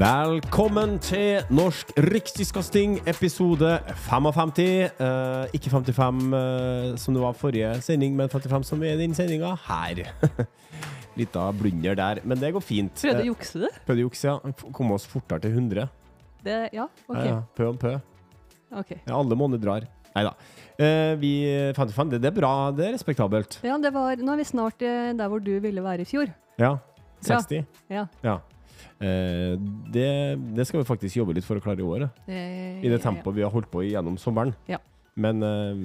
Velkommen til Norsk rikskasting, episode 55. Eh, ikke 55 eh, som det var forrige sending, men 55 som er den sendinga her. Lita blunder der, men det går fint. Prøvde å Eh, jukse det? Prøvde å jukse, ja. Komme oss fortere til 100. det? Ja, OK. Ja, ja. Pø om pø. ok. Ja, alle måneder drar. Nei da. Eh, vi 55, det, det er bra, det er respektabelt. Ja, det var, nå er vi snart eh, der hvor du ville være i fjor. Ja. Bra. 60. Ja. Ja. Eh, det, det skal vi faktisk jobbe litt for å klare i året. I det tempoet vi har holdt på gjennom sommeren. Ja. Men eh,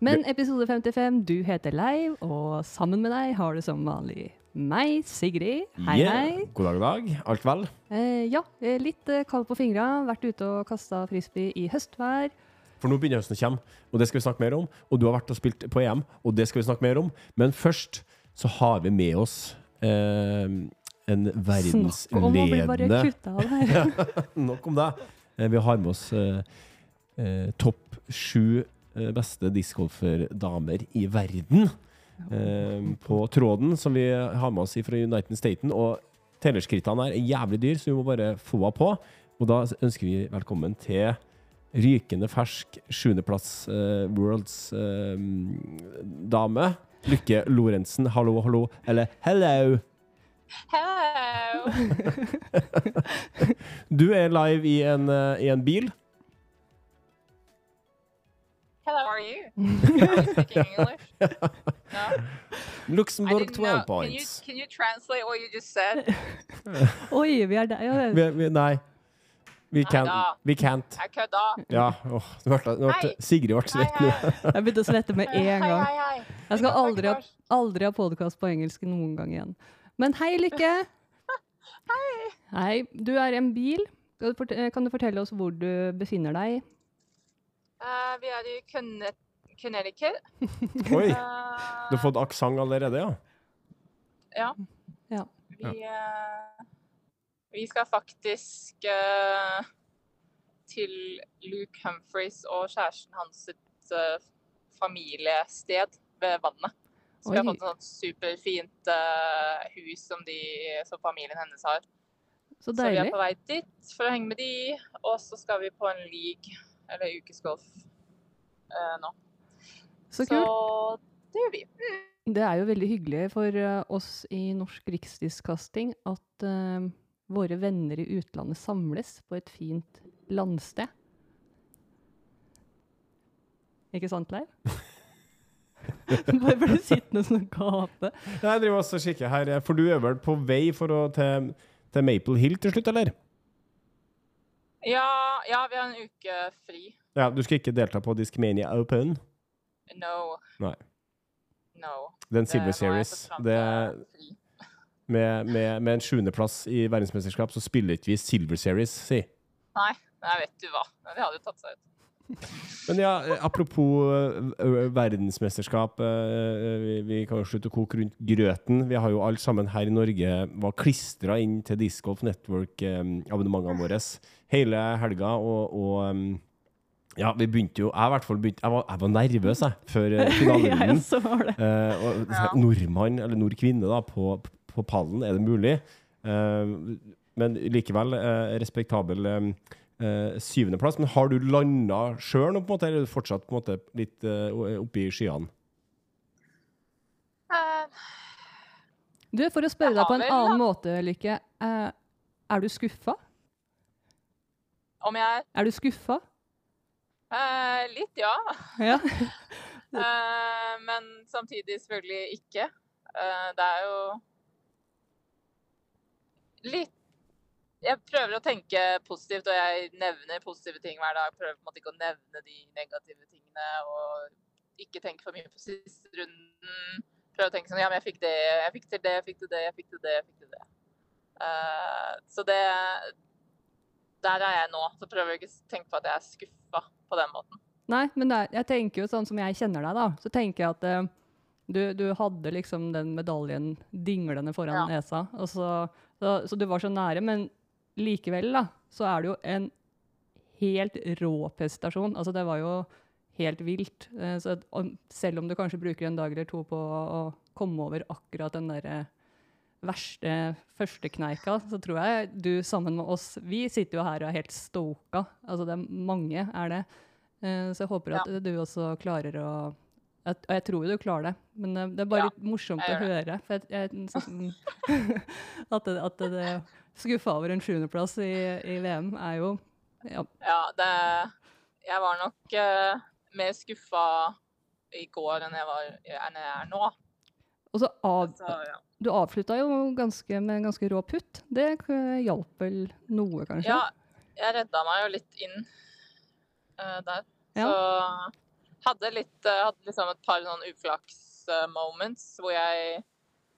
Men episode 55, du heter Leiv, og sammen med deg har du som vanlig meg, Sigrid. Hei, yeah. hei. God dag, god dag. Alt vel? Eh, ja, eh, litt eh, kald på fingra. Vært ute og kasta frisbee i høstvær. For nå begynner høsten å komme, og det skal vi snakke mer om. Og du har vært og spilt på EM, og det skal vi snakke mer om. Men først så har vi med oss eh, en Snakk om å bli bare verdensledende kutta av her. Nok om det. Eh, Vi har med oss eh, eh, topp sju beste discgolferdamer i verden eh, på tråden, som vi har med oss fra United Staten. Og tellerskrittene er jævlig dyr, så vi må bare få henne på. Og da ønsker vi velkommen til rykende fersk sjuendeplass eh, Worlds eh, dame. Lykke Lorentzen, hallo, hallo. Eller hello! Hello. Du er live i en, eh, i en bil. Hello. How are you? Are you speaking English? No. Luxembourg 12 know. Can you points. can you translate what you just said? Oi, vi er der. Ja, Vi, vi, nei. Vi Nei can't. da. Vi can't. Jeg kødda. Ja, åh, nå ble, nå ble, Sigrid ble Hei, svett nå. jeg begynte å svette med en gang. hei, hei. Jeg skal aldri ha, aldri ha podkast på engelsk noen gang igjen. Men hei, Lykke. Hei. Hei. Du er i en bil. Kan du, fort- kan du fortelle oss hvor du befinner deg? Eh, vi er i Conne- Connecticut. Oi, Eh, du har fått aksent allerede, ja? Ja. Ja. Vi, uh, vi skal faktisk uh, til Luke Humphreys og kjæresten hans sitt familiested ved vannet. Så vi har fått et sånt superfint hus som, de, som familien hennes har. Så Så vi er på vei dit for å henge med de, og så skal vi på en league, eller ukesgolf, eh, nå. Så kult. Så det gjør vi. Det er jo veldig hyggelig for eh, oss i Norsk Riksdiskasting at uh, våre venner i utlandet samles på et fint landsted. Ikke sant, Leiv? Bare ble du sittende sånn og gape. Jeg driver også og kikker her, for du er vel på vei for å, til, til Maple Hill til slutt, eller? Ja, ja, vi har en uke fri. Ja, du skal ikke delta på Discmania Open? No. Nei. No. Den Silver er Series. Det, med, med, med en sjuendeplass i verdensmesterskap, så spiller ikke vi Silver Series, si. Nei, nei, vet du hva. Det hadde jo tatt seg ut. Men ja, eh, apropos eh, verdensmesterskap. eh, vi, vi kan jo slutte å koke rundt grøten. Vi har jo alle sammen her i Norge var klistra inn til Disc Golf Network-abonnementene våre hele helga. Og, og um, ja, vi begynte jo Jeg i hvert fall begynte Jeg var, jeg var nervøs, jeg, før finalerunden. Ja, uh. Eh, og Ja. Nordmann, eller nordkvinne, da, på, på pallen, er det mulig? Uh, men likevel uh, respektabel eh, eh, syvendeplass. Men har du landa sjøl nå, på en måte, eller er du fortsatt på en måte litt uh, oppe i skyene? Eh, Du, for å spørre deg på en vel, annen da. måte, Lykke. eh, er du skuffa? Om jeg Er du skuffa? eh, Litt, ja. Ja. Eh, men samtidig selvfølgelig ikke. Eh, det er jo litt Jeg prøver å tenke positivt, og jeg nevner positive ting hver dag. Prøver på en måte ikke å nevne de negative tingene, og ikke tenke for mye på siste runden. Prøver å tenke sånn Ja, men jeg fikk det, jeg fikk til det, jeg fikk til det, jeg fikk til det. jeg fikk til det. Uh, så det Der er jeg nå. Så prøver jeg ikke å tenke på at jeg er skuffa på den måten. Nei, men det er, jeg tenker jo sånn som jeg kjenner deg, da, så tenker jeg at eh, du, du hadde liksom den medaljen dinglende foran Ja. nesa, og så, så, så du var så nære, men likevel, da, så er det jo en helt rå prestasjon. Altså, det var jo helt vilt. Eh, så selv om du kanskje bruker en dag eller to på å, å komme over akkurat den derre verste førstekneika, så tror jeg du sammen med oss Vi sitter jo her og er helt stoka. Altså, det er mange er det. Eh, så jeg håper at du også klarer å Og jeg tror jo du klarer det, men det er bare Ja, litt morsomt å høre. For jeg, jeg, sånn, at, det, at det skuffa over en sjuendeplass i, i VM er jo ja, Ja, det Jeg var nok uh, mer skuffa i går enn jeg, var, enn jeg er nå. Og så av, altså, ja. du avslutta jo ganske, med en ganske rå putt. Det hjalp vel noe, kanskje? ja, jeg redda meg jo litt inn uh, der. Ja. Så hadde litt uh, Hadde liksom et par sånn uflaks-moments hvor jeg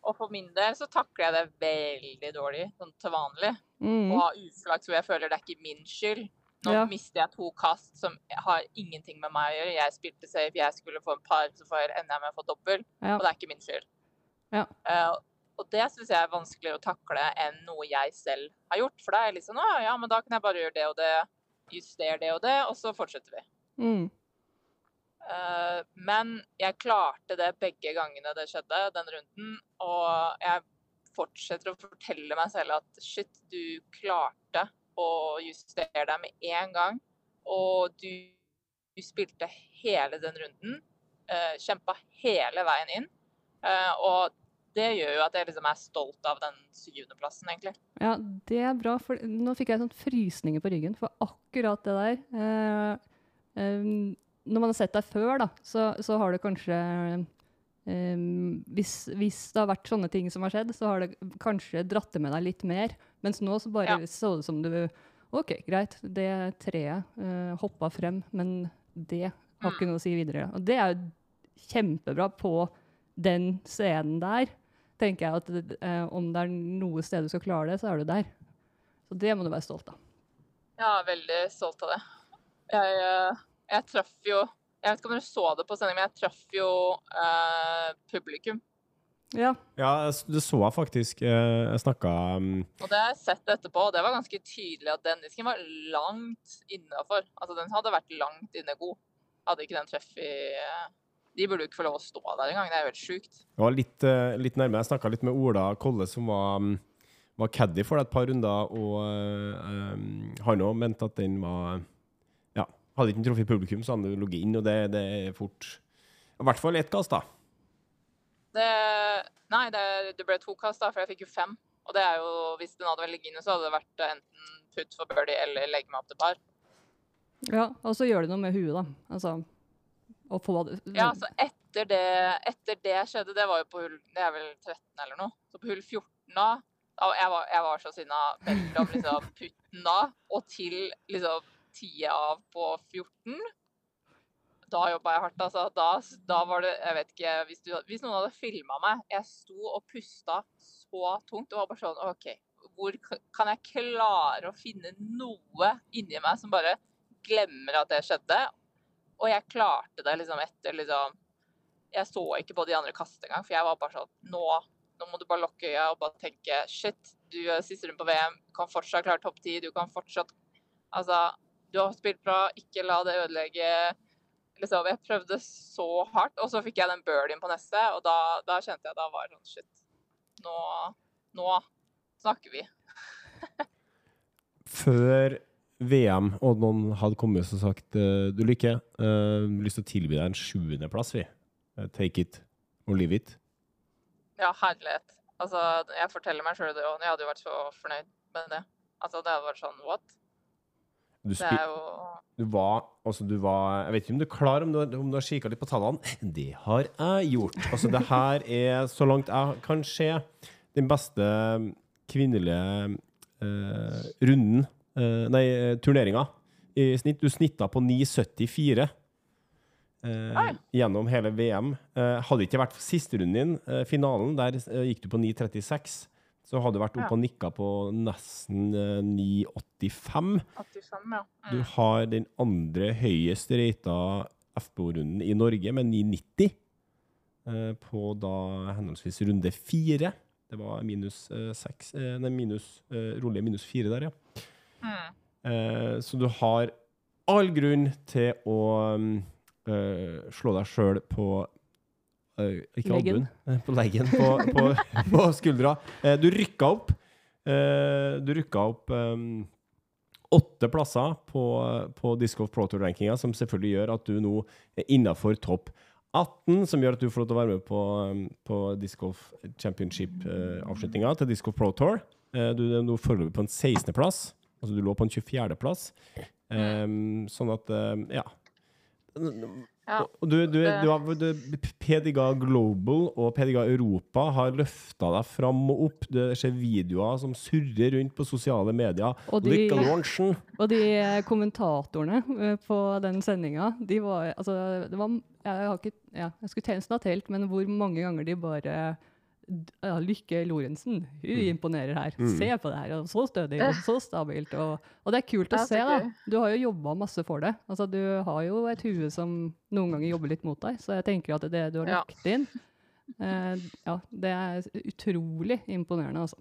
Og for min del så takler jeg det veldig dårlig, sånn til vanlig. Mm. Å ha uflaks hvor jeg føler det er ikke min skyld. Nå Ja. mister jeg to kast som har ingenting med meg å gjøre. Jeg spilte safe, jeg skulle få en par, så ender jeg med å få dobbel. Og det er ikke min skyld. Ja. Eh, og det syns jeg er vanskeligere å takle enn noe jeg selv har gjort. For da er jeg sånn Å ja, men da kan jeg bare gjøre det og det, justere det og det, og så fortsetter vi. Mm. Eh, men jeg klarte det begge gangene det skjedde, den runden. Og jeg fortsetter å fortelle meg selv at shit, du klarte å justere deg med en gang. Og du, du spilte hele den runden. Uh, Kjempa hele veien inn. Uh, og det gjør jo at jeg liksom er stolt av den syvendeplassen, egentlig. Ja, det er bra, for nå fikk jeg sånn frysninger på ryggen for akkurat det der. Eh, eh, når man har sett deg før, da, så, så har det kanskje eh, hvis, hvis det har vært sånne ting som har skjedd, så har det kanskje dratt det med deg litt mer. Mens nå så bare Ja. så det som du OK, greit, det treet uh, hoppa frem, men det har ikke noe å si videre. Og det er jo kjempebra på den scenen der tenker jeg at eh, om det er noe sted du skal klare det, så er du der. Så det må du være stolt av. Jeg er veldig stolt av det. Jeg, eh, jeg traff jo Jeg vet ikke om dere så det på sending, men jeg traff jo eh, publikum. Ja. Ja, det så jeg faktisk. Eh, Jeg snakka um, Og det har jeg sett etterpå, og det var ganske tydelig at den disken var langt innafor. Altså, den hadde vært langt inne god. Hadde ikke den treff i eh, De burde jo ikke få lov å stå der engang. Det er jo helt sjukt. Jeg var litt, eh, litt nærme. Jeg snakka litt med Ola Kolle, som var, um, var caddy for deg et par runder, og um, han òg mente at den var Ja, hadde ikke den truffet publikum, så hadde den ligget inn, og det, det er fort I hvert fall ett kast, da. Det Nei, det, det ble to kast, da, for jeg fikk jo fem. Og det er jo Hvis den hadde vært ligget inne, så hadde det vært enten putt for birdie eller legge meg opp til par. ja. Og så gjør det noe med huet, da. Altså å få det Ja, så etter det, etter det skjedde, det var jo på hull Det er vel 13 eller noe. Så på hull 14 da Jeg var, jeg var så sinna mellom liksom putten da og til liksom tida av på 14. Da jobba jeg hardt, altså. Da, da var det Jeg vet ikke Hvis, du, hvis noen hadde filma meg Jeg sto og pusta så tungt. Det var bare sånn OK, hvor kan jeg klare å finne noe inni meg som bare glemmer at det skjedde? Og jeg klarte det liksom etter liksom Jeg så ikke på de andre kastene engang, for jeg var bare sånn Nå, nå må du bare lukke øya og bare tenke Shit, du er siste runde på VM, du kan fortsatt klare topp ti, du kan fortsatt Altså, du har spilt bra, ikke la det ødelegge Liksom, jeg prøvde så hardt, og så fikk jeg den birdien på neste, og da, da kjente jeg da var sånn Shit, nå, nå snakker vi. Før VM, og noen hadde kommet og sagt eh, du Lykke, uh, lyst til å tilby deg en sjuendeplass, vi. Eh, take it or leave it. Ja, herlighet. Altså, jeg forteller meg sjøl det òg. Jeg hadde jo vært så fornøyd med det. Altså, det hadde vært sånn what? Du, spil, du var Altså, du var Jeg vet ikke om du er klar, om du, har- om du har kikka litt på tallene. Det har jeg gjort. Altså, det her er, så langt jeg kan se, den beste kvinnelige eh, runden eh, Nei, eh, turneringa i snitt. Du snitta på 9,74 eh, gjennom hele VM. Eh, hadde det ikke vært sisterunden din, eh, finalen, der eh, gikk du på 9,36. Så hadde du vært oppe og nikka på nesten eh, 9,85. Ja. Mm. Du har den andre høyest rata FBO-runden i Norge, med 9,90. eh, På da henholdsvis runde fire. Det var minus eh, seks eh, Nei, minus, eh, rolige minus fire der, ja. Eh, så du har all grunn til å um, uh, slå deg sjøl på uh, Ikke albuen, på leggen. På, på, på skuldra. Eh, du rykka opp. Eh, du rykka opp um, åtte plasser på, på Disc of Pro Tour-rankinga, som selvfølgelig gjør at du nå er innafor topp 18, som gjør at du får lov til å være med på, um, på Disc Golf Championship-avslutninga til Disc Golf Pro Tour. Du er nå foreløpig på en 16.-plass. Altså du lå på en 24.-plass. Um, sånn at um, Ja. Ja, du, du, du, du, PDGA Global og PDGA Europa har løfta deg fram og opp. Det skjer videoer som surrer rundt på sosiale medier. Og de- Lykke launchen! Og de eh, kommentatorene eh, på den sendinga, de var Altså, det var Jeg har ikke Ja, jeg skulle tjenesten ha telt, men hvor mange ganger de bare ja, Lykke Lorentzen, hun Mm. imponerer her. Mm. Se på det her. Og så stødig og så stabilt. Og, og det er kult å Ja, se, da. Du har jo jobba masse for det. Altså, du har jo et hue som noen ganger jobber litt mot deg, så jeg tenker at det du har lagt inn eh, Ja, det er utrolig imponerende, altså.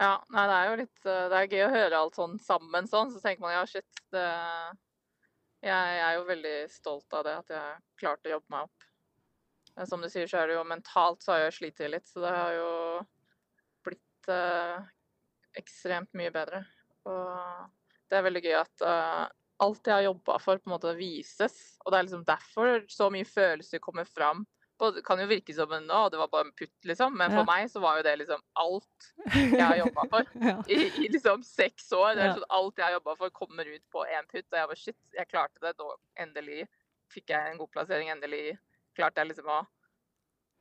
Ja, nei, det er jo litt eh, Det er gøy å høre alt sånn sammen sånn. Så tenker man ja, shit, det Jeg er jo veldig stolt av det, at jeg klarte å jobbe meg opp. Men som du sier, så er det jo mentalt så har jeg slitt litt, så det har jo blitt eh, ekstremt mye bedre. Og det er veldig gøy at eh, alt jeg har jobba for, på en måte vises. Og det er liksom derfor så mye følelser kommer fram. Det kan jo virke som en å, det var bare en putt, liksom, men Ja. for meg så var jo det liksom alt jeg har jobba for. Ja. I, I liksom seks år. Det er Ja. sånn Alt jeg har jobba for, kommer ut på én putt. Og jeg var shit, jeg klarte det. Da endelig fikk jeg en god plassering. Endelig klarte jeg liksom å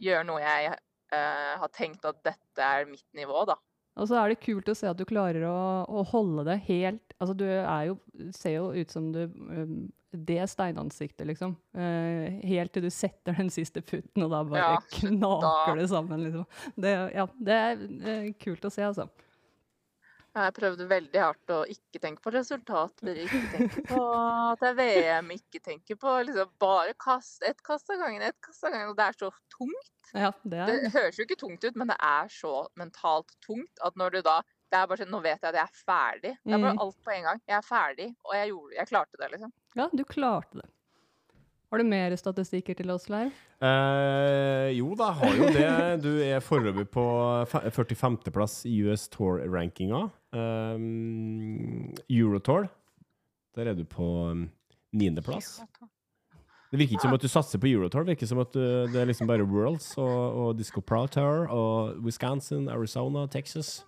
gjøre noe jeg uh, har tenkt at dette er mitt nivå, da. Og så er det kult å se at du klarer å, å holde det helt Altså, du er jo, ser jo ut som du um, Det steinansiktet, liksom. Uh, helt til du setter den siste putten, og da bare Ja, knaker da- det sammen, liksom. Det, ja, det er uh, kult å se, altså. Jeg prøvde veldig hardt å ikke tenke på resultater, ikke tenke på at det er VM, ikke tenke på liksom bare kast, ett kast av gangen, ett kast av gangen. Og det er så tungt. Ja, det er Det høres jo ikke tungt ut, men det er så mentalt tungt at når du da det er bare sånn, Nå vet jeg at jeg er ferdig. Det er bare Mm. alt på en gang. Jeg er ferdig, og jeg, gjorde, jeg klarte det, liksom. Ja, du klarte det. Har du mer statistikker til oss, Leir? Eh, jo da, har jo det. Du er foreløpig på fe- 45.-plass i US Tour-rankinga. Um, Eurotour, der er du på niendeplass. 9.-plass. Det virker ikke som at du satser på Eurotour. Det virker som at du, det er liksom bare Worlds og, og Disco Proutour og Wisconsin, Arizona, Texas.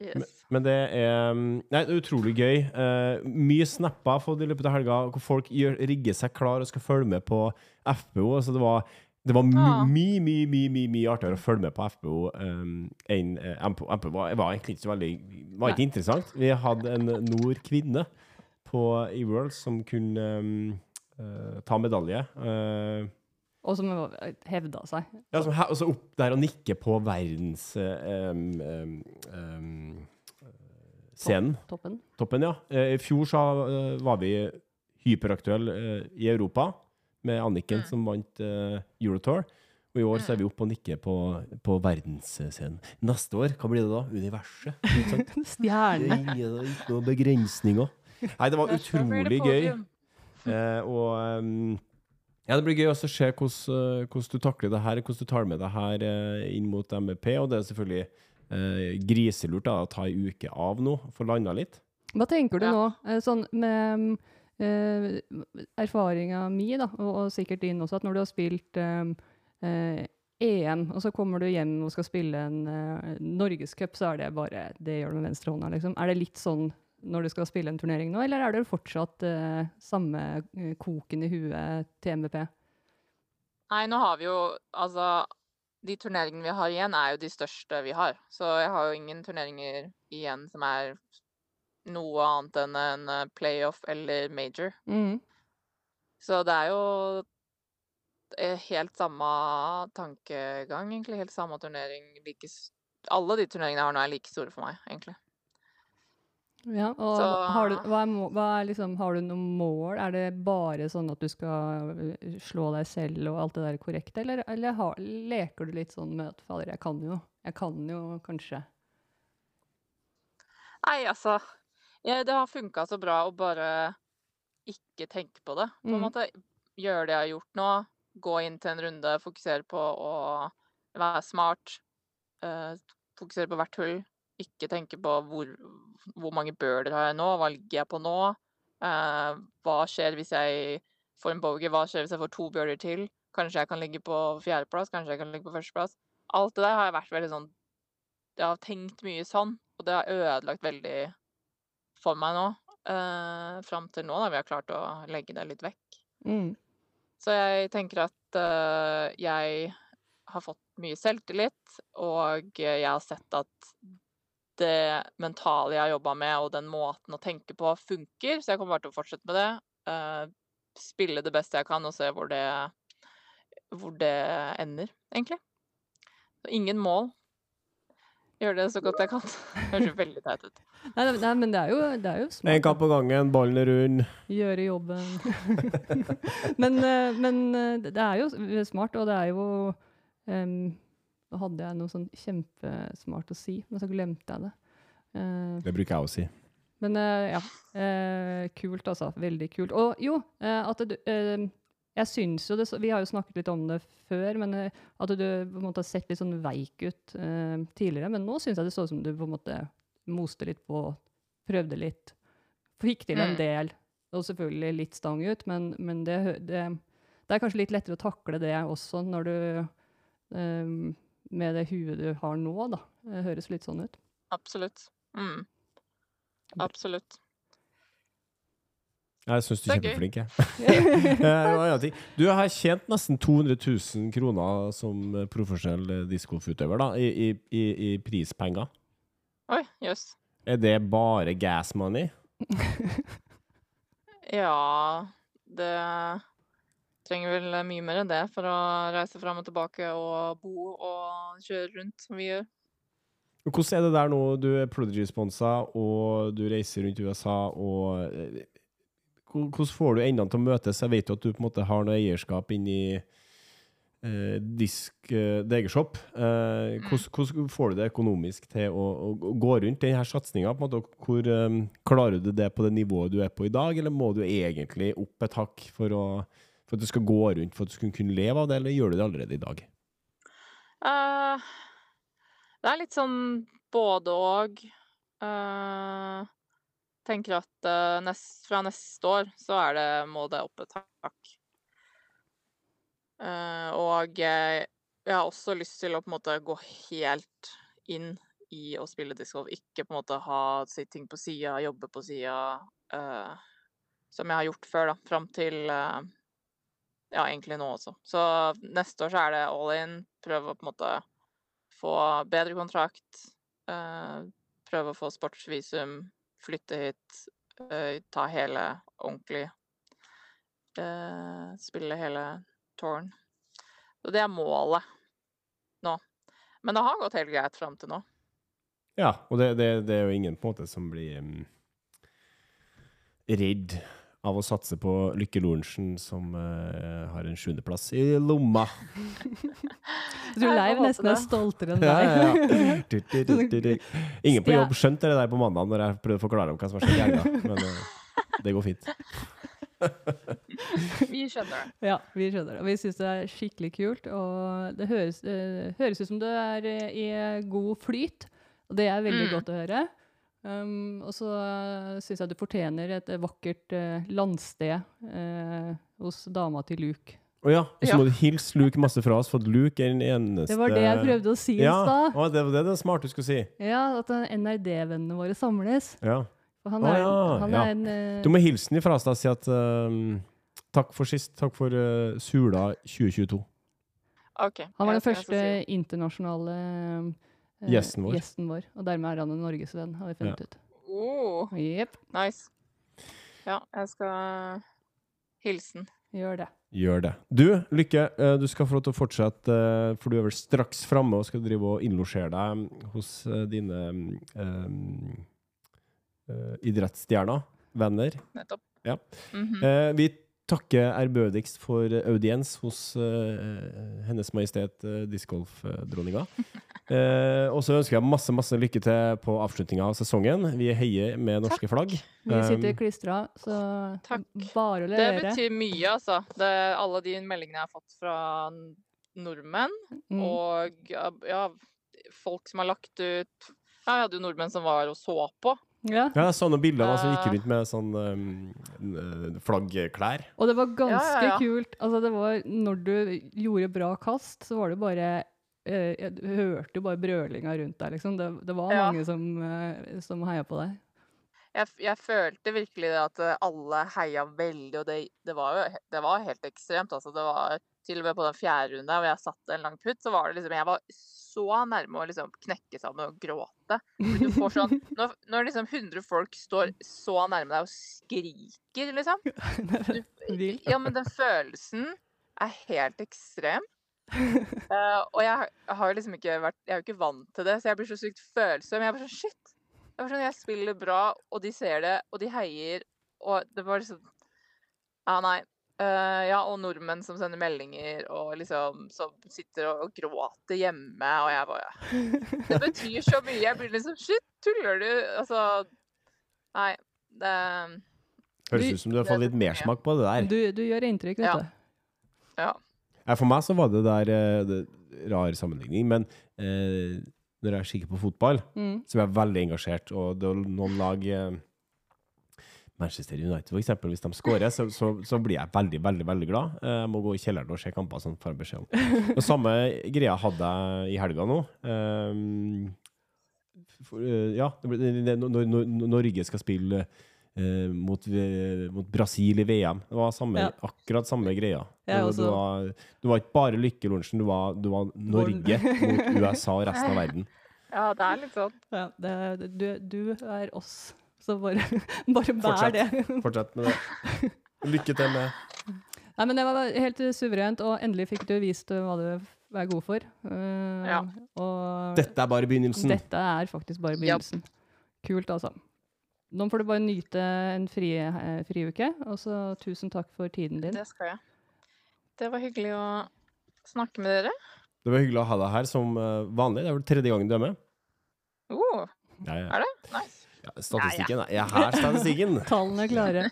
Yes. Men det er um, Nei, det er utrolig gøy. Uh, mye snapper fått i løpet av helga, hvor folk gjør, rigger seg klar og skal følge med på FPO. Altså det var, det var my- mye, mye, mye, mye, mye artigere å følge med på FPO um, enn uh, MPO. MPO var, var egentlig ikke så veldig var ikke interessant. Vi hadde en nord-kvinne på i Worlds som kunne um, uh, ta medalje. Uh, Og som hevda seg. ja, som her, altså opp der og nikke på verdens eh, um. Toppen. Toppen, ja. Eh, I fjor så eh, var vi hyperaktuelle eh, i Europa, med Anniken Mm. som vant uh, Eurotour. Og i år så er vi oppe og nikker på, på verdensscenen. Neste år, hva blir det da? Universet? Stjerne. Det er ikke noen begrensninger. Nei, det var utrolig gøy. Eh, og um, ja, det blir gøy også å se hvordan, eh, hvordan du takler det her, hvordan du tar med det her eh, inn mot MEP. Og det er selvfølgelig eh, griselurt da, å ta ei uke av nå, få landa litt. Hva tenker du Ja. nå, sånn med uh, erfaringa mi, da, og, og sikkert din også, at når du har spilt eh, eh, EM, og så kommer du hjem og skal spille en uh, norgescup, så er det bare Det gjør du med venstrehånda, liksom. Er det litt sånn når du skal spille en turnering nå, eller er det fortsatt eh, samme eh, koken i huet til MVP? Nei, nå har vi jo Altså, de turneringene vi har igjen, er jo de største vi har. Så jeg har jo ingen turneringer igjen som er noe annet enn en eh, playoff eller major. Mm. Så det er jo eh, helt samme tankegang, egentlig. Helt samme turnering. Like, alle de turneringene jeg har nå, er like store for meg, egentlig. Ja, og Så- har, du, hva er, hva er liksom, har du noen mål? Er det bare sånn at du skal øh, slå deg selv og alt det der korrekt, eller, eller har, leker du litt sånn med at fader, jeg kan jo, jeg kan jo kanskje Nei, altså Ja, det har funka så bra å bare ikke tenke på det. På en Mm. måte gjøre det jeg har gjort nå. Gå inn til en runde, fokusere på å være smart. eh, fokusere på hvert hull. Ikke tenke på hvor, hvor mange birder har jeg nå, hva ligger jeg på nå? Eh, hva skjer hvis jeg får en bogey, hva skjer hvis jeg får to birder til? Kanskje jeg kan ligge på fjerdeplass, kanskje jeg kan ligge på førsteplass. Alt det der har jeg vært veldig sånn Jeg har tenkt mye sånn, og det har ødelagt veldig for meg nå. Uh, Fram til nå, da vi har klart å legge det litt vekk. Mm. Så jeg tenker at uh, jeg har fått mye selvtillit, og jeg har sett at det mentale jeg har jobba med, og den måten å tenke på, funker. Så jeg kommer bare til å fortsette med det. Uh, spille det beste jeg kan, og se hvor det, hvor det ender, egentlig. Så ingen mål. Gjør det så godt jeg kan. Høres veldig teit ut. Nei, nei, nei, men det er jo, det er jo smart. En kamp på gangen, ballen er rund. Gjøre jobben. men, eh, men eh, det er jo smart, og det er jo um, Nå hadde jeg noe sånn kjempesmart å si, men så glemte jeg det. Uh, Det bruker jeg å si. men uh, ja. Uh, kult, altså. Veldig kult. Og jo, eh, at du eh, Jeg syns jo det Vi har jo snakket litt om det før, men eh, at du på en måte har sett litt sånn veik ut eh, tidligere. Men nå syns jeg det så ut som du på en måte moste litt på, prøvde litt. Fikk til en Mm. del, og selvfølgelig litt stang ut, men, men det, det, det er kanskje litt lettere å takle det også når du eh, Med det huet du har nå, da. Det høres litt sånn ut. Absolutt. Mm. Absolutt. Jeg syns du er kjempeflink, jeg. Du har tjent nesten 200 000 kroner som profesjonell eh, da, i, i, i, i prispenger. Oi, jøss. Er det bare gas money? Ja, det trenger vel mye mer enn det for å reise fram og tilbake og bo og kjøre rundt som vi gjør. Hvordan er det der nå? Du er Prodigy-sponsa, og du reiser rundt i USA, og eh, Hvordan får du endene til å møtes? Jeg vet jo at du på en måte har noe eierskap inn i eh, Disk eh, Degershop. Eh, hvordan, hvordan får du det økonomisk til å, å, å gå rundt denne satsinga? Hvor eh, Klarer du det på det nivået du er på i dag, eller må du egentlig opp et hakk for, å, for at det skal gå rundt, for at du skal kunne leve av det, eller gjør du det allerede i dag? Uh, det er litt sånn både og. Uh, tenker at eh, nest, fra neste år så er det, må det opp et hakk. Eh, og jeg, har også lyst til å på en måte gå helt inn i å spille discgolf. Ikke på en måte ha sitting på sida, jobbe på sida, uh, som jeg har gjort før, da. Fram til uh, ja, egentlig nå også. Så neste år så er det all in. Prøve å på en måte få bedre kontrakt. Uh, prøve å få sportsvisum. Flytte hit. eh, ta hele ordentlig. eh, spille hele tårn. Så det er målet nå. Men det har gått helt greit fram til nå. Ja, og det, det, det er jo ingen på en måte som blir um, redd av å satse på Lykke Lorentzen, som uh, har en sjuendeplass i lomma. Jeg tror Leiv nesten er stoltere enn deg. ja, ja. Du, du, du, du, du. Ingen på jobb skjønte det der på mandag når jeg prøvde å forklare om hva som har skjedd i helga, men uh, det går fint. Vi skjønner det. Ja, vi skjønner det. Og vi syns det er skikkelig kult. Og det høres, uh, høres ut som du er i god flyt, og det er veldig Mm. godt å høre. Um, og så uh, syns jeg du fortjener et eh, vakkert uh, landsted uh, hos dama til Luke. Å ja, og så Ja. må du hilse Luke masse fra oss, for at Luke er den eneste Det var det jeg prøvde å si i Ja, stad. å, det var det det smarte du skulle si. Ja, at eh, NRD-vennene våre samles. Ja. For han er, ja, han ja. er en eh, Du må hilse den ifra oss da, si at um, takk for sist, takk for uh, Sula 2022. Okay. Han var den første internasjonale eh, Gjesten vår. gjesten vår. Og dermed er han en norgesvenn, har vi funnet ut. Oh, yep. nice. Ja, jeg skal hilsen. gjør det. Gjør det. Du, Lykke, eh, du skal få lov til å fortsette, eh, for du er vel straks framme og skal drive og innlosjere deg hos eh, dine um, eh, idrettsstjerner, venner. Nettopp. Ja. Mhm. Eh, vi takker ærbødigst for audiens hos uh, Hennes Majestet uh, discgolfdronninga. Uh, og så ønsker jeg masse masse lykke til på avslutninga av sesongen. Vi heier med norske flagg. Vi sitter klistra, så Takk. bare å Det betyr mye, altså. Det, alle de meldingene jeg har fått fra nordmenn, Mm. og ja, folk som har lagt ut Ja, jeg hadde jo nordmenn som var og så på. Ja. Ja, jeg så noen bilder av deg som gikk rundt med sånn um, eh, flaggklær. Og det var ganske Ja, ja, ja. kult. Altså, det var, når du gjorde bra kast, så var det bare eh, jeg- Du hørte jo bare brølinga rundt deg, liksom. Det, det var Ja. mange som, eh, som heia på deg. Jeg, jeg følte virkelig det at alle heia veldig, og det, det var jo det var helt ekstremt. Altså, det var til og med på den fjerde runden hvor jeg satte en lang putt, så var det liksom Jeg var så nærme å liksom knekke sammen og gråte. Du får sånn, når, når liksom 100 folk står så nærme deg og skriker, liksom du, Ja, men den følelsen er helt ekstrem. Uh, og jeg, har- liksom ikke vært Jeg er jo ikke vant til det, så jeg blir så sykt følsom. Jeg er bare sånn shit. Jeg, sånn, jeg spiller bra, og de ser det, og de heier, og det var liksom Ja, nei. Eh, ja, og nordmenn som sender meldinger, og liksom som sitter og, og gråter hjemme, og jeg bare Det betyr så mye. Jeg blir liksom Shit, tuller du? Altså Nei. Det Høres ut som du har fått litt mersmak på det der. Du, du gjør inntrykk, vet Ja. du. Ja. Ja, for meg så var det der eh, det, rar sammenligning, men eh, når jeg kikker på fotball, Mm. så er jeg veldig engasjert, og det er noen lag eh, Manchester United, eksempel, hvis de skårer, så, så, så blir jeg veldig, veldig veldig glad. Eh, Jeg må gå i kjelleren og se kamper, sånn får beskjed om. Og samme greia hadde jeg i helga nå. Um, for, eh, ja, når, når, når Norge skal spille uh, mot, mot Brasil i VM. Det var samme, Ja. akkurat samme greia. Du, var, du var ikke bare Lykke Lorentzen, du var, du var Norge mot USA og resten av verden. ja, det er litt sånn. Ja, det- du, du er oss, så bare, bare bær Fortsett. det. Fortsett med det. Lykke til med Nei, men det var helt suverent, og endelig fikk du vist hva du er god for. Uh, Ja. Og Dette er bare begynnelsen. dette er faktisk bare begynnelsen. Kult, altså. Nå får du bare nyte en fri, eh, og så tusen takk for tiden din. Det skal jeg. Det var hyggelig å snakke med dere. Det var hyggelig å ha deg her som eh, vanlig. Det er vel tredje gangen du er med. Oh, Ja, ja. er det? Nice. Ja, statistikken. Jeg har her, statistikken. Tallene er klare.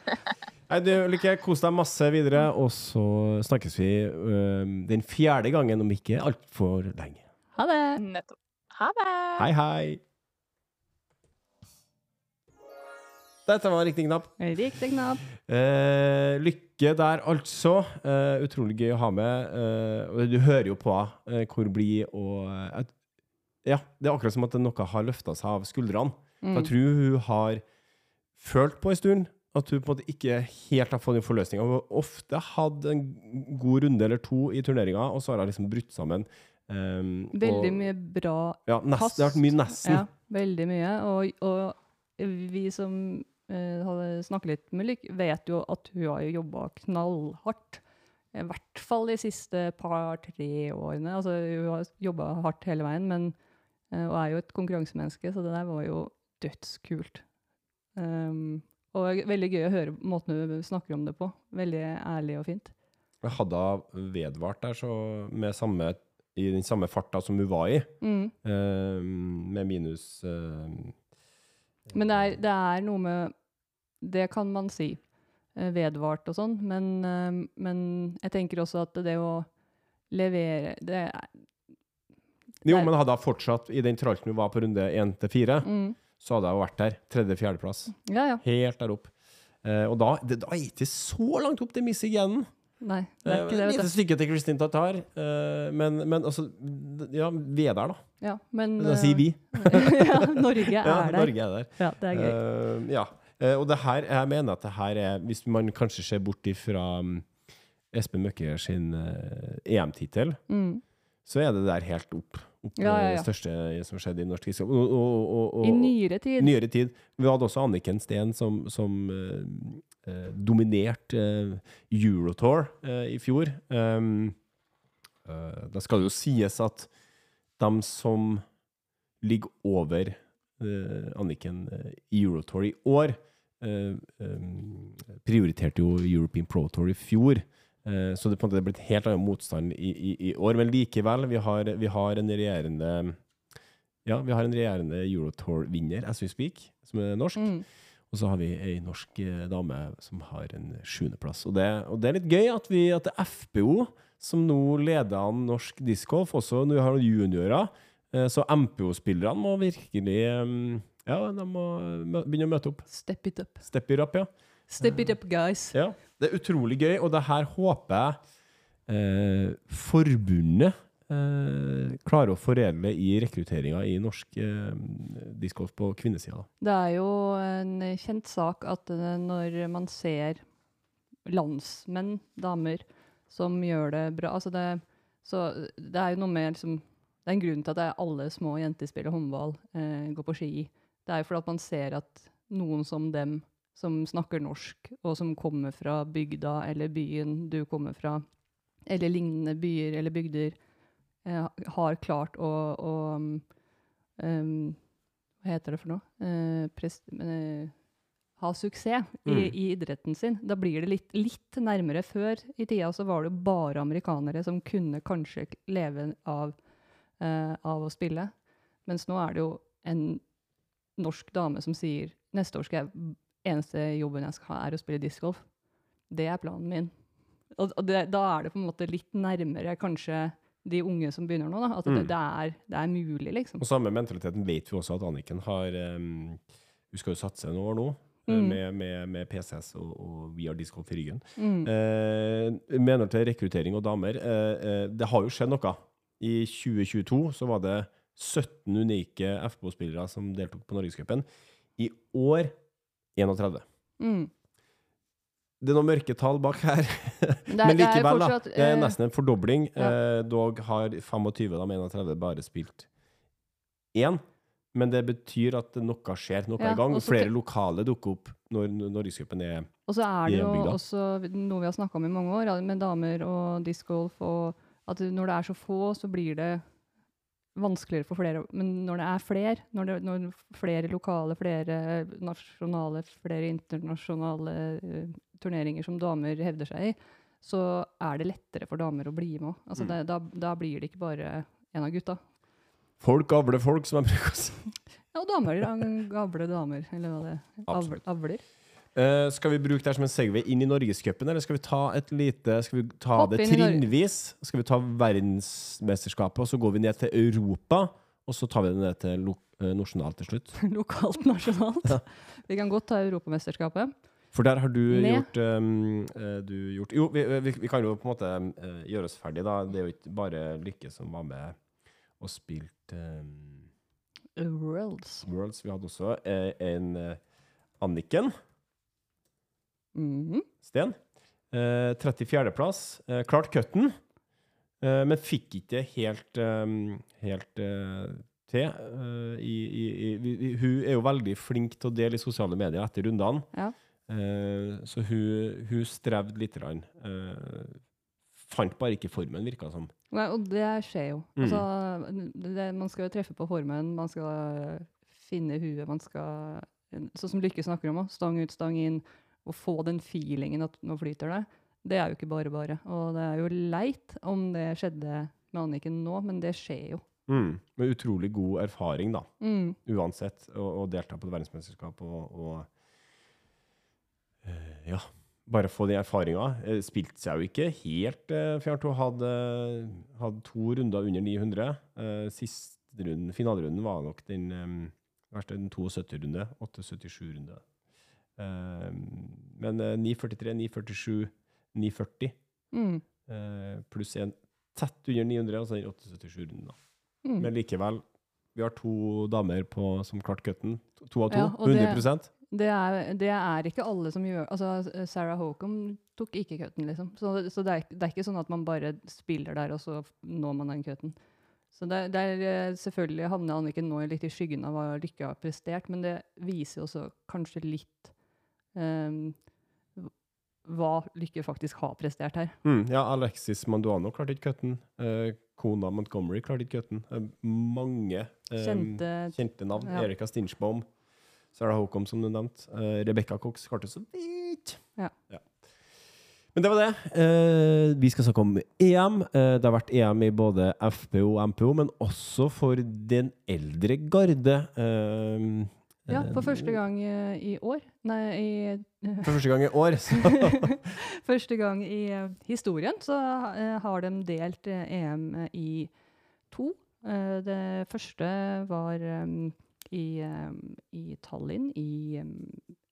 Nei, du, Lykke, kos deg masse videre, og så snakkes vi eh, den fjerde gangen om ikke altfor lenge. Ha det! Nettopp. Ha det! Hei, hei. Dette var riktig knapp. Riktig knapp. Eh, lykke der, altså. Eh, utrolig gøy å ha med. Eh, du hører jo på eh, hvor blid og eh, Ja, det er akkurat som at noe har løfta seg av skuldrene. For Mm. Jeg tror hun har følt på en stund at hun på en måte ikke helt har fått en forløsning. Hun har ofte hatt en god runde eller to i turneringa, og så har hun liksom brutt sammen. Um, Veldig og- mye bra Ja, nest, kast. det har vært mye nesten. Ja, veldig mye. Og, og vi som uh, snakket litt med Lykke, vet jo at hun har jo jobba knallhardt. I hvert fall de siste par-tre årene. Altså, hun har jobba hardt hele veien, men, uh, og er jo et konkurransemenneske, så det der var jo dødskult. Um, og veldig gøy å høre måten du snakker om det på. Veldig ærlig og fint. Hadde hun vedvart der så med samme, i den samme farta som hun var i, Mm. eh, med minus uh, Men det er, det er noe med Det kan man si. eh, Vedvart og sånn. Men, uh, men jeg tenker også at det å levere det er, Jo, men hadde hun fortsatt i den tralten hun var på runde 1 til 4, mm, så hadde hun vært der. Tredje-fjerdeplass. Ja, ja. Helt der opp. Eh, og da, det, da er det ikke så langt opp til Miss Igjen. Nei, det er ikke det. Eh, Vet du. stykke til Christine Tatar. eh, men, men altså Ja, vi er der, da. Ja, men Da sier vi. eh, ja, Norge er Ja, der. Norge er der. Ja, det er gøy. Eh, ja. Og det her, jeg mener at det her er Hvis man kanskje ser bort ifra um, Espen Møkke sin EM-tittel, Mm. så er det der helt opp. Opp Ja, ja, det største som skjedde i norsk historie. Og, og, og, I nyere tid. nyere tid. Vi hadde også Anniken Steen som, som eh, eh, dominerte eh, Eurotour eh, i fjor. Um, eh, da skal det jo sies at de som ligger over eh, Anniken i Eurotour i år, eh, eh, prioriterte jo European Pro Tour i fjor. Eh, så det på en måte er blitt helt annen motstand i, i, i år. Men likevel, vi har, vi har en regjerende Ja, vi har en regjerende Eurotour-vinner, as we speak, som er norsk. Mm. Og så har vi ei norsk eh, dame som har en sjuendeplass. Og, det- og det er litt gøy at, vi, at det er FBO som nå leder an norsk discgolf. Også når vi har juniorer. Eh, Så MPO-spillerne må virkelig Ja, de må begynne å møte opp. Step it up. Step it up, ja. Step it up, guys. ja. Det er utrolig gøy, og det her håper jeg eh, forbundet eh, klarer å foredle i rekrutteringa i norsk eh, discgolf på kvinnesida. Det er jo en kjent sak at eh, når man ser landsmenn, damer, som gjør det bra altså det, Så det er jo noe med liksom, Det er en grunn til at det er alle små jenter spiller håndball, eh, går på ski. Det er jo fordi at man ser at noen som dem, som snakker norsk, og som kommer fra bygda eller byen du kommer fra, eller lignende byer eller bygder, eh, har klart å, å um, hva heter det for noe? Eh, prest, eh, ha suksess i, Mm. i idretten sin. Da blir det litt, litt nærmere. Før i tida så var det jo bare amerikanere som kunne kanskje leve av, eh, av å spille. Mens nå er det jo en norsk dame som sier neste år skal jeg, eneste jobben jeg skal ha, er å spille discgolf. Det er planen min. Og, og det, da er det på en måte litt nærmere kanskje de unge som begynner nå. Da. At Mm. det, det, er, det er mulig, liksom. Og samme mentaliteten vet vi også at Anniken har um, Hun skal jo satse noen år nå, eh, Mm. med, med, med PCS og, og We Are Disc Golf i ryggen. Mm. Eh, mener til rekruttering og damer. Eh, eh, det har jo skjedd noe. I 2022 så var det 17 unike FBO-spillere som deltok på Norgescupen. I år 31. Mm. Det er noen mørke tall bak her. Det Men det er likevel, da. Det er eh, nesten en fordobling. ja. Eh, dog har 25 av de 31 bare spilt én. Men det betyr at noe skjer, noe er Ja, i gang. Flere te- lokale dukker opp når Norgescupen er Og så er det jo også noe vi har snakka om i mange år, med damer og discgolf, og at når det er så få, så blir det vanskeligere for flere. Men når det er flere, når, det, når flere lokale, flere nasjonale, flere internasjonale uh, turneringer som damer hevder seg i, så er det lettere for damer å bli med òg. Altså Mm. da, da blir det ikke bare en av gutta. Folk avler folk, som jeg bruker å si. Ja, og damer gavler damer, eller hva det er. Absolutt. Avler. Eh, skal vi bruke det som en segway inn i Norgescupen, eller skal vi ta et lite Skal vi ta Hopp det trinnvis? Skal vi ta verdensmesterskapet, og så går vi ned til Europa? Og så tar vi det ned til lo eh, nasjonalt til slutt. Lokalt, nasjonalt. Vi kan godt ta Europamesterskapet. For der har du Ned. gjort, um, du gjort Jo, vi, vi, vi kan jo på en måte uh, gjøre oss ferdig, da. Det er jo ikke bare Lykke som var med og spilte um, Worlds. Worlds. Vi hadde også uh, en eh, Anniken -hmm. Sten. Eh, 34.-plass. Eh, klart cutten, eh, men fikk ikke helt, um, helt eh, til. eh, i, i, i, hun er jo veldig flink til å dele i sosiale medier etter rundene. Ja. Eh, så hun, hun strevde litt. grann. Eh, fant bare ikke formen, virka som. Nei, og det skjer jo. Mm. Altså, det, man skal jo treffe på formen, man skal finne huet, man skal Sånn som Lykke snakker om, stang ut, stang inn, og få den feelingen at nå flyter det. Det er jo ikke bare bare. Og det er jo leit om det skjedde med Anniken nå, men det skjer jo. Mm. Med utrolig god erfaring, da. Mm. Uansett. Å å delta på et verdensmesterskap og, og uh, Ja. Bare få den erfaringa. Eh, Spilte seg jo ikke helt uh, fjernt. Hun hadde, hadde to runder under 900. Uh, Sist runden, finalerunden var nok den um, verste, den 72-runde. 877-runde. Men eh, 943, 947, 940 Mm. eh, pluss en tett under 900, altså den 877-runden. da. Mm. Men likevel, vi har to damer på, som klarte cutten. To- av to. Ja, 100 det- 100 Det er, det er ikke alle som gjør Altså, Sarah Hocum tok ikke cutten, liksom. Så, så det, er, det er ikke sånn at man bare spiller der, og så når man den cutten. Så det, er eh, selvfølgelig havner Anniken nå litt i skyggen av hva Lykke har prestert, men det viser også kanskje litt hva Lykke faktisk har prestert her. Mm, ja, Alexis Manduano klarte ikke cutten. Eh, Kona Montgomery klarte ikke cutten. Eh, mange eh, Kjente kjente navn. Ja. Erika Stinchbaum, Sarah Hocom, som du nevnte. Eh, Rebecca Cox klarte så vidt. Ja. Men det var det. Eh, vi skal snakke om EM. Eh, det har vært EM i både FPO og MPO, men også for den eldre garde. Eh, Ja, eh, for første gang eh, i år. Nei, i For første gang i år. Så. Første gang i eh, historien så eh, har de delt eh, EM i to. Eh, det første var i, i Tallinn i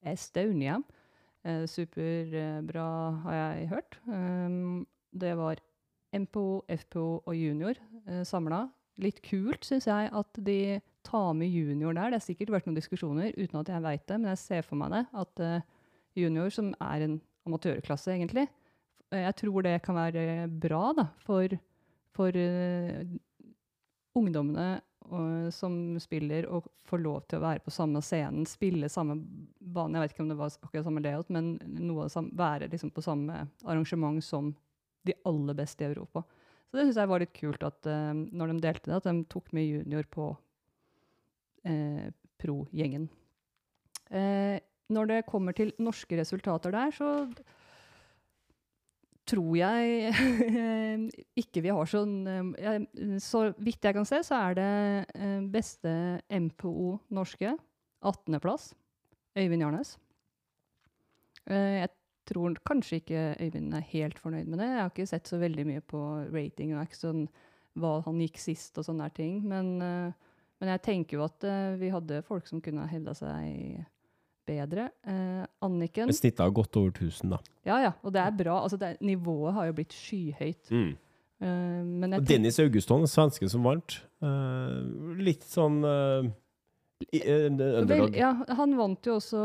Estonia. Eh, Superbra, har jeg hørt. Det var MPO, FPO og junior samla. Litt kult, syns jeg, at de tar med junior der. Det har sikkert vært noen diskusjoner uten at jeg veit det, men jeg ser for meg det. At eh, junior, som er en amatørklasse, egentlig. Eh, Jeg tror det kan være bra da, for, for uh, ungdommene uh, som spiller, å få lov til å være på samme scenen, spille samme bane. Jeg vet ikke om det var akkurat samme layout, men noe av være liksom på samme arrangement som de aller beste i Europa. Så det syns jeg var litt kult at uh, når de delte det, at de tok med junior på eh, pro-gjengen. Eh, når det kommer til norske resultater der, så tror jeg ikke vi har sånn eh, Så vidt jeg kan se, så er det eh, beste MPO norske 18.-plass. Øyvind Jarnes. Eh, jeg tror kanskje ikke Øyvind er helt fornøyd med det. Jeg har ikke sett så veldig mye på rating og ikke sånn, hva han gikk sist og sånne ting. Men, men jeg tenker jo at eh, vi hadde folk som kunne hevda seg bedre. Eh, Anniken snittet har gått over 1000, da. Ja, ja. Og det er bra. Altså, det, nivået har jo blitt skyhøyt. Mm. Eh, men jeg Og Dennis Auguston, svensken som vant. eh, litt sånn i, eh, tenker- Vel, ja, han vant jo også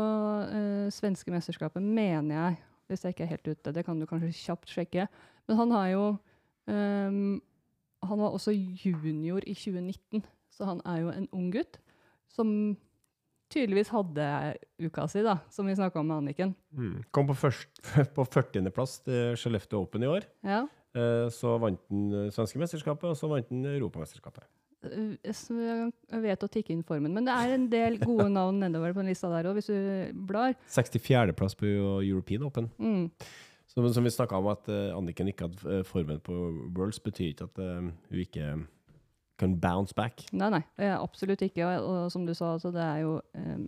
uh, svenske mesterskapet, mener jeg. Hvis jeg ikke er helt ute. Det kan du kanskje kjapt sjekke. Men han har jo ehm, Han var også junior i 2019, så han er jo en ung gutt som tydeligvis hadde uka si, da, som vi snakka om med Anniken. Mm. Kom på, først, på 40.-plass til Skellefteå Open i år. Ja. Eh, så vant han eh, svenske mesterskapet, og så vant han europamesterskapet. Eh, jeg vet å tikke inn formen. Men det er en del gode navn nedover på den lista der òg, hvis du blar. 64.-plass på European Open. Mm. Som, som vi snakka om, at Anniken ikke hadde formen på Worlds, betyr ikke at hun ikke kan bounce back. Nei, nei, eh, absolutt ikke. Og, og som du sa, altså, det er jo eh,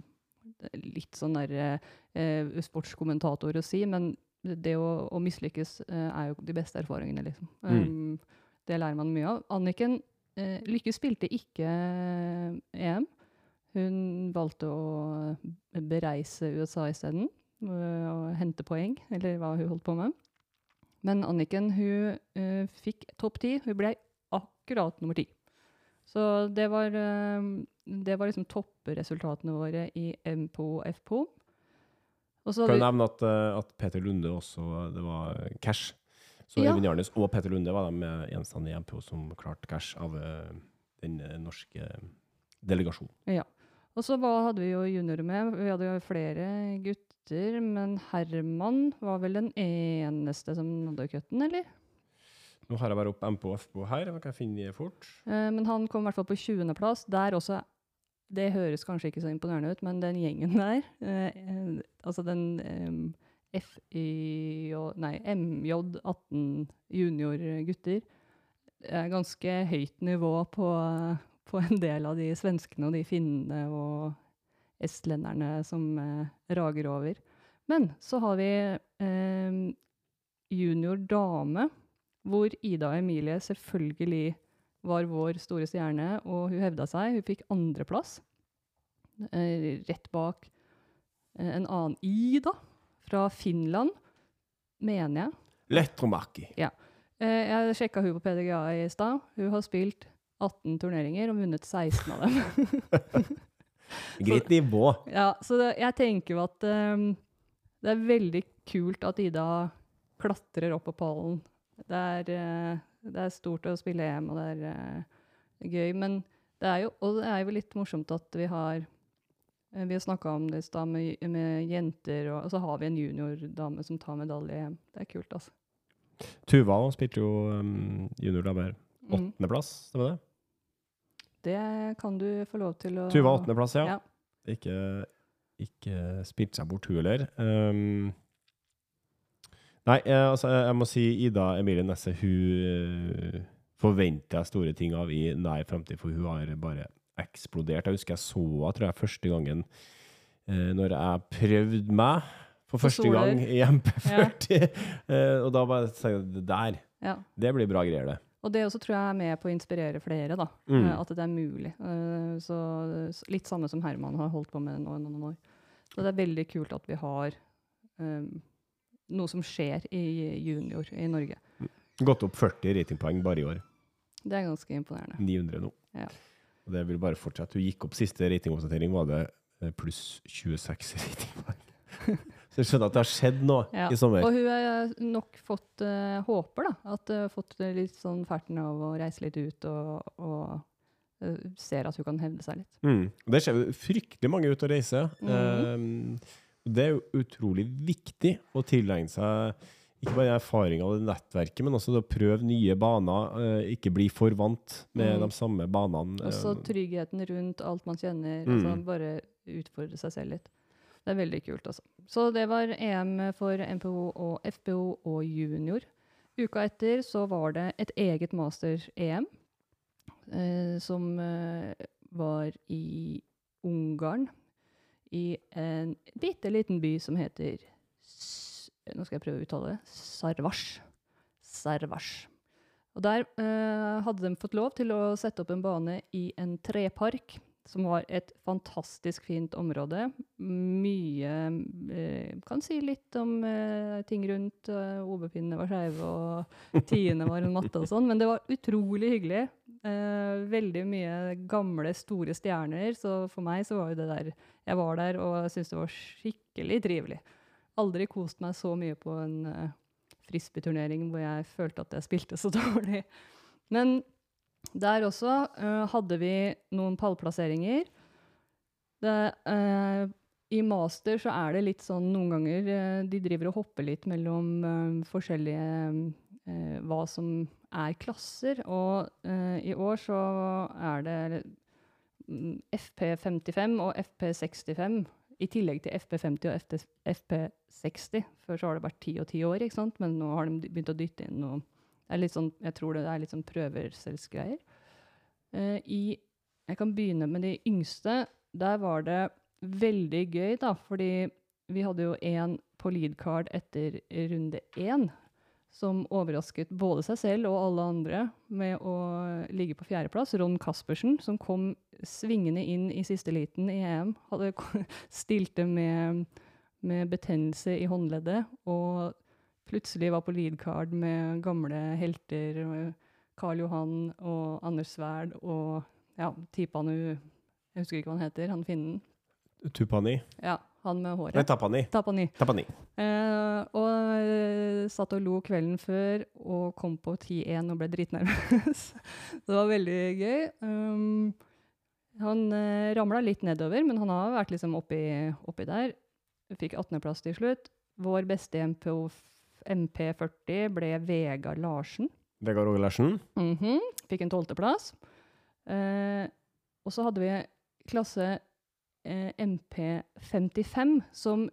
er litt sånn der eh, sportskommentator å si, men det å, å mislykkes eh, er jo de beste erfaringene, liksom. Mm. Um, det lærer man mye av. Anniken eh, Lykke spilte ikke EM. Hun valgte å bereise USA isteden og hente poeng, eller hva hun holdt på med. Men Anniken hun uh, fikk topp ti. Hun ble akkurat nummer ti. Så det var, eh, det var liksom toppresultatene våre i MPO og FPO. Og Kan du jeg nevne at, eh, at Peter Lunde også Det var cash. Så Ja. Øyvind Jarnes og Peter Lunde var de eneste i MPO som klarte cash av eh, den norske delegasjonen. Ja. Og så hadde vi jo juniorer med. Vi hadde jo flere gutter, men Herman var vel den eneste som nådde cutten, eller? Nå har jeg bare opp MP og FPO her. Hva kan jeg finne fort? Eh, men han kom i hvert fall på 20.-plass. Der også Det høres kanskje ikke så imponerende ut, men den gjengen der, eh, altså den eh, FY Nei, MJ18 juniorgutter, er ganske høyt nivå på, på en del av de svenskene og de finnene og estlenderne som eh, rager over. Men så har vi eh, junior dame, hvor Ida og Emilie selvfølgelig var vår store stjerne, og hun hevda seg. Hun fikk andreplass, eh, rett bak eh, en annen Ida fra Finland, mener jeg. Lettromaki. Eh, jeg sjekka hun på PDGA i stad. Hun har spilt 18 turneringer og vunnet 16 av dem. Greit nivå. Ja, så det, jeg tenker jo at um, det er veldig kult at Ida klatrer opp på pallen. Det er, eh, det er stort å spille EM, og det er eh, gøy. Men det er jo, og det er jo litt morsomt at vi har eh, Vi har snakka om det i stad med, med jenter, og, og så har vi en juniordame som tar medalje i EM. Det er kult, altså. Tuva spilte jo um, juniordamer Mm. åttendeplass, stemmer det? Det kan du få lov til å Tuva åttendeplass, ja. Ja. Ikke, ikke spilte seg bort, hun heller. Um, Nei, eh, altså, jeg må si Ida Emilie Nesse, hun eh, forventer jeg store ting av i nær fremtid, for hun har bare eksplodert. Jeg husker jeg så henne, tror jeg, første gangen eh, når jeg prøvde meg for første gang i MP40. eh, og da bare tenkte jeg det der, Ja. det blir bra greier, det. Og det også tror jeg er med på å inspirere flere, da. Mm. At det er mulig. Så litt samme som Herman har holdt på med nå i noen år. Så det er veldig kult at vi har eh, noe som skjer i junior i Norge. Gått opp 40 ratingpoeng bare i år. Det er ganske imponerende. 900 nå. Ja. Og det vil bare fortsette. Hun gikk opp siste ratingoppdatering, var det eh, pluss 26 ratingpoeng. Så jeg skjønner at det har skjedd noe Ja. i sommer. Og hun har nok fått uh, håper, da. At hun har fått eh, litt sånn ferten av å reise litt ut og, og uh, ser at hun kan hevde seg litt. Mm. Det skjer fryktelig mange ut og reiser. Mhm. Det er jo utrolig viktig å tilegne seg ikke bare erfaring av det nettverket, men også å prøve nye baner. eh, ikke bli for vant med mm. de samme banene. Også eh. tryggheten rundt alt man kjenner. Mm. Altså bare utfordre seg selv litt. Det er veldig kult, altså. Så det var EM for MPO og FPO og junior. Uka etter så var det et eget master-EM, eh, som eh, var i Ungarn. I en bitte liten by som heter S Nå skal jeg prøve å uttale det. Sarvars. Sarvars. Og der eh, hadde de fått lov til å sette opp en bane i en trepark, som var et fantastisk fint område. Mye eh, Kan si litt om eh, ting rundt. Eh, OB-pinnene var skeive, og tiende var en matte og sånn. Men det var utrolig hyggelig. Eh, veldig mye gamle, store stjerner. Så for meg så var jo det der Jeg var der og syntes det var skikkelig trivelig. Aldri kost meg så mye på en uh, frisbeeturnering hvor jeg følte at jeg spilte så dårlig. Men der også uh, hadde vi noen pallplasseringer. Det, uh, I master så er det litt sånn noen ganger uh, De driver og hopper litt mellom forskjellige Hva som er klasser. Og i år så er det FP55 og FP65 i tillegg til FP50 og FP60. Før så har det vært 10 og 10 år, ikke sant? men nå har de begynt å dytte inn noe sånn, Jeg tror det er litt sånn prøvelsesgreier. Uh, I Jeg kan begynne med de yngste. Der var det veldig gøy, da, fordi vi hadde jo en på leadcard etter runde én som overrasket både seg selv og alle andre med å ligge på fjerdeplass. Ron Caspersen, som kom svingende inn i siste liten i EM. Hadde stilte med, med betennelse i håndleddet og plutselig var på leadcard med gamle helter. Karl Johan og Anders Sverd og ja, Tipanu Jeg husker ikke hva han heter, han finnen. Tupani. Ja, han med håret. Nei, Tapani. Tapani. Tapani. Eh, og eh, satt og lo kvelden før og kom på 10-1 og ble dritnervøs. det var veldig gøy. Um, han eh, ramla litt nedover, men han har vært liksom oppi, oppi der. Fikk 18.-plass til slutt. Vår beste MP, MP40 ble Vegard Larsen. Vegard Åge Larsen. Mhm, Fikk en tolvteplass. Eh, og så hadde vi klasse MP55, som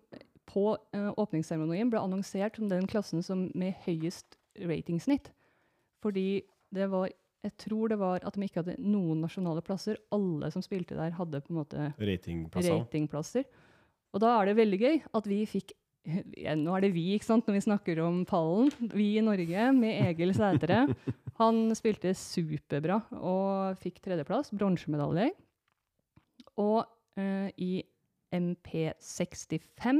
på eh, åpningsseremonien ble annonsert som den klassen som med høyest ratingsnitt. Fordi det var Jeg tror det var at de ikke hadde noen nasjonale plasser. Alle som spilte der, hadde på en måte Ratingplasser. ratingplasser. Og da er det veldig gøy at vi fikk ja, Nå er det vi, ikke sant, når vi snakker om pallen. Vi i Norge med Egil Sætre. Han spilte superbra og fikk tredjeplass, bronsemedalje. Og eh, i MP65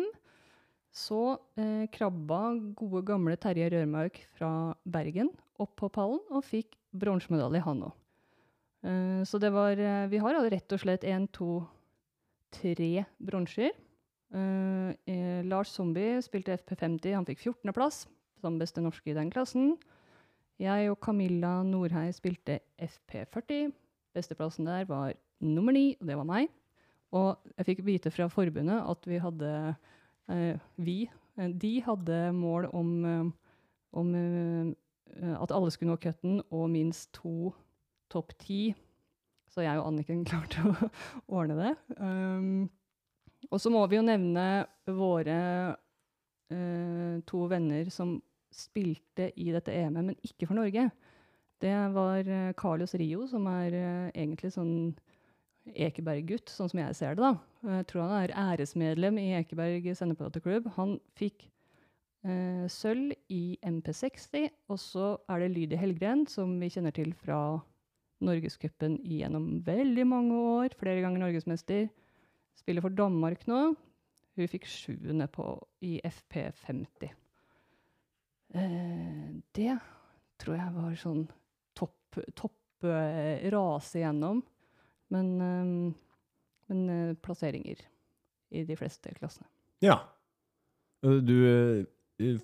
så eh, krabba gode, gamle Terje Rørmark fra Bergen opp på pallen og fikk bronsemedalje, han òg. Eh, så det var eh, Vi har rett og slett én, to, tre bronser. Eh, eh, Lars Zombie spilte FP50, han fikk 14.-plass som beste norske i den klassen. Jeg og Camilla Norhei spilte FP40. Besteplassen der var nummer ni, og det var meg. Og jeg fikk vite fra forbundet at vi hadde eh, Vi, eh, de hadde mål om, eh, om at alle skulle nå cutten og minst to topp ti. Så jeg og Anniken klarte å ordne det. Um, og så må vi jo nevne våre uh, to venner som spilte i dette EM-et, men ikke for Norge. Det var Carlos Rio, som er uh, egentlig sånn Ekeberg-gutt, sånn som jeg ser det. da. Jeg tror han er æresmedlem i Ekeberg sendeplateklubb. Han fikk eh, sølv i MP60, og så er det Lydi Helgren, som vi kjenner til fra Norgescupen gjennom veldig mange år. Flere ganger norgesmester. Spiller for Danmark nå. Hun fikk sjuende på i FP50. Eh, det tror jeg var sånn topp, topp eh, rase igjennom. Men, eh, men eh, plasseringer i de fleste klassene. Ja. Uh, Du,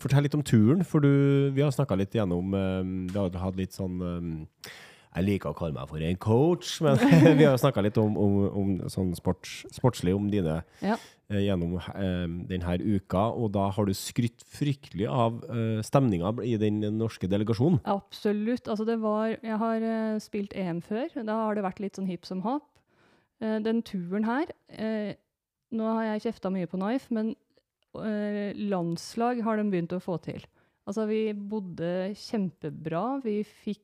fortell litt om turen, for du, vi har snakka litt gjennom Vi har hatt litt sånn Jeg liker å kalle meg for en coach, men vi har snakka litt om, om, om sånn sports, sportslig om dine Ja. Eh, gjennom denne uka, og da har du skrytt fryktelig av uh, stemninga i den norske delegasjonen. Absolutt. Altså det var, jeg har eh, spilt EM før. Da har det vært litt sånn hipp som happ. Eh, den turen her eh, Nå har jeg kjefta mye på Knife, men eh, landslag har de begynt å få til. Altså, vi bodde kjempebra. Vi fikk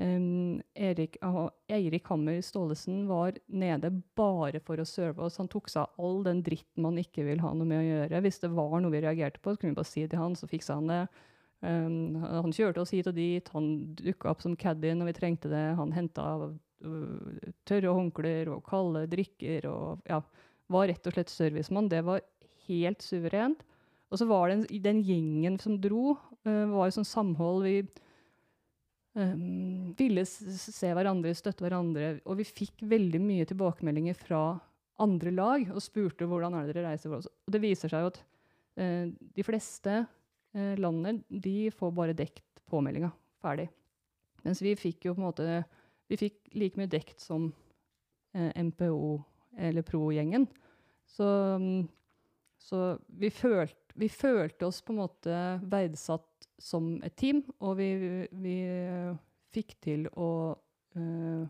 em, Erik, ah, Eirik Hammer Staalesen var nede bare for å serve oss. Han tok seg av all den dritten man ikke vil ha noe med å gjøre. Hvis det var noe vi reagerte på, så kunne vi bare si det til han, så fiksa han det. Um, han kjørte oss hit og dit, han dukka opp som caddy når vi trengte det. Han henta uh, tørre håndklær og kalde drikker og ja, var rett og slett servicemann. Det var helt suverent. Og så var det en, den gjengen som dro, uh, var jo sånn samhold. Vi um, ville se hverandre, støtte hverandre. Og vi fikk veldig mye tilbakemeldinger fra andre lag og spurte hvordan er det dere reiser. for oss. Og det viser seg jo at uh, de fleste uh, landene de får bare dekt påmeldinga ferdig. Mens vi fikk jo på en måte vi fikk like mye dekt som uh, MPO eller Pro-gjengen. Så, um, så vi, følt, vi følte oss på en måte verdsatt som et team, og vi, vi eh, fikk til å uh,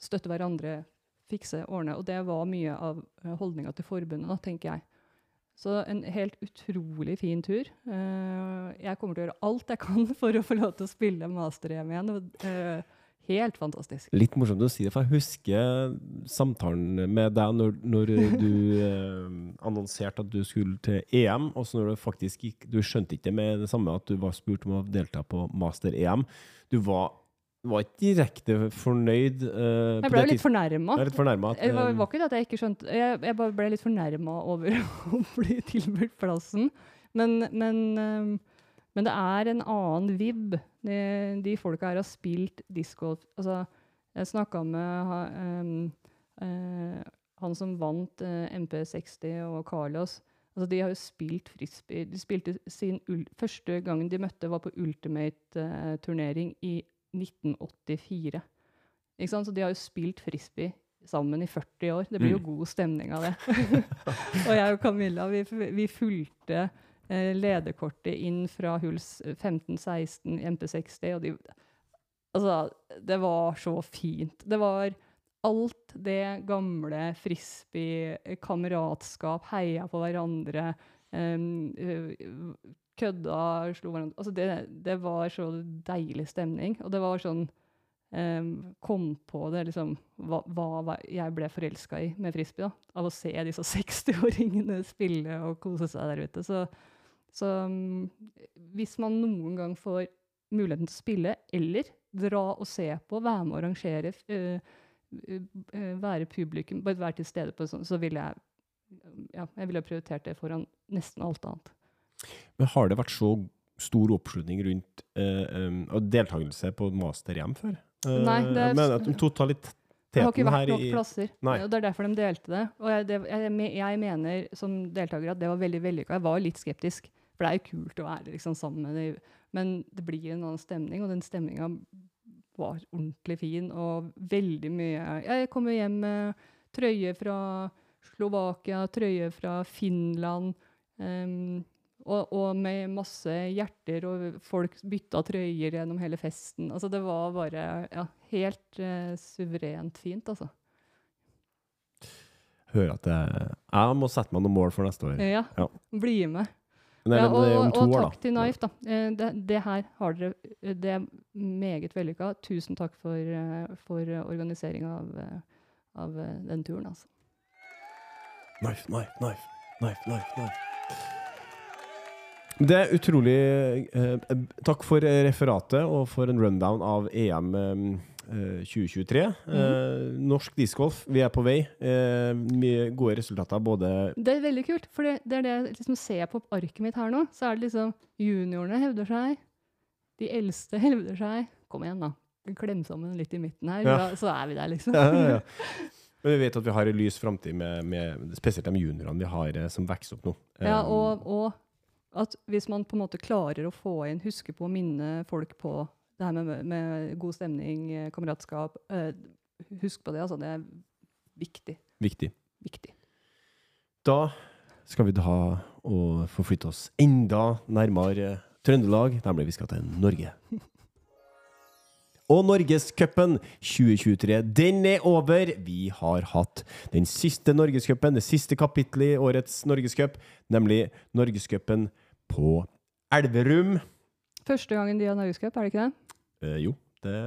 støtte hverandre, fikse, ordne. Og det var mye av uh, holdninga til forbundet, tenker jeg. Så en helt utrolig fin tur. Uh, jeg kommer til å gjøre alt jeg kan for å få lov til å spille master-EM igjen. Eh, helt fantastisk. Litt morsomt å si det, for jeg husker samtalen med deg når, når du eh, annonserte at du skulle til EM, og så når du faktisk gikk Du skjønte ikke med det samme at du var spurt om å delta på master-EM. Du var, var ikke direkte fornøyd. eh, Jeg ble litt fornærma. Det var, var ikke det at jeg ikke skjønte Jeg, jeg bare ble litt fornærma over å bli tilbudt plassen. Men, men, ehm, men det er en annen vib. De, de folka her har spilt discgolf Altså, jeg snakka med ha, um, uh, han som vant uh, MP60 og Carlos. Altså, de har jo spilt frisbee. De spilte sin Første gangen de møtte, var på Ultimate-turnering i 1984. Ikke sant? Så de har jo spilt frisbee sammen i 40 år. Det blir jo Mm. god stemning av det. og jeg og Camilla vi, vi fulgte eh, lederkortet inn fra huls s- 15-16 MP60. Og de, altså, det var så fint. Det var alt det gamle frisbee, eh, kameratskap, heia på hverandre, eh, kødda, slo hverandre Altså, det, det var så deilig stemning. Og det var sånn um, Kom på det, liksom hva, hva jeg ble forelska i med frisbee. da, Av å se disse 60-åringene spille og kose seg der ute. Så, så mm, hvis man noen gang får muligheten til å spille, eller dra og se på, være med å arrangere, være publikum, bare være til stede på sånn, så ville jeg ja, jeg ville ha prioritert det foran nesten alt annet. Men har det vært så stor oppslutning rundt eh, um, deltakelse på master-EM før? Eh, Nei, det er- men at totaliteten Det har ikke vært nok i plasser. Nei. og Det er derfor de delte det. Og jeg, det, jeg, jeg mener som deltaker at det var veldig vellykka. Jeg var litt skeptisk, for det er jo kult å være liksom, sammen med dem. Men det blir en annen stemning, og den stemninga var ordentlig fin. Og veldig mye Jeg kommer hjem med trøye fra Slovakia, trøye fra Finland. Um, og, og med masse hjerter, og folk bytta trøyer gjennom hele festen. Altså, det var bare ja, helt uh, suverent fint, altså. Hører at jeg, jeg må sette meg noen mål for neste år. Ja, Ja. bli med. Nei, ja, og, det er om og, to og år, da. takk til Knife, da. Eh, Det, det her har dere eh, Det er meget vellykka. Tusen takk for, eh, for organiseringa av, av den turen, altså. Knife, knife, knife, knife, knife, knife. Det er utrolig eh, Takk for referatet og for en rundown av EM eh, eh, 2023. Eh, norsk discgolf, vi er på vei. Eh, mye gode resultater både Det er veldig kult, for det, det er det jeg liksom ser på arket mitt her nå. Så er det liksom Juniorene hevder seg. De eldste hevder seg. Kom igjen, da. Klem sammen litt i midten her, Ja. da- så er vi der, liksom. ja, ja, ja. Men vi vet at vi har en lys framtid, med, med, spesielt de juniorene vi har eh, som vokser opp nå. Ja, Eh, og, og at hvis man på en måte klarer å få inn, huske på å minne folk på det her med, med god stemning, eh, kameratskap eh, Husk på det, altså. Det er viktig. Viktig. Viktig. Da skal vi da og forflytte oss enda nærmere Trøndelag, nemlig vi skal til Norge. Og Norgescupen 2023, den er over. Vi har hatt den siste Norgescupen, det siste kapittelet i årets Norgescup, nemlig Norgescupen på Elverum. Første gangen de har norgescup, er det ikke det? Eh, jo, det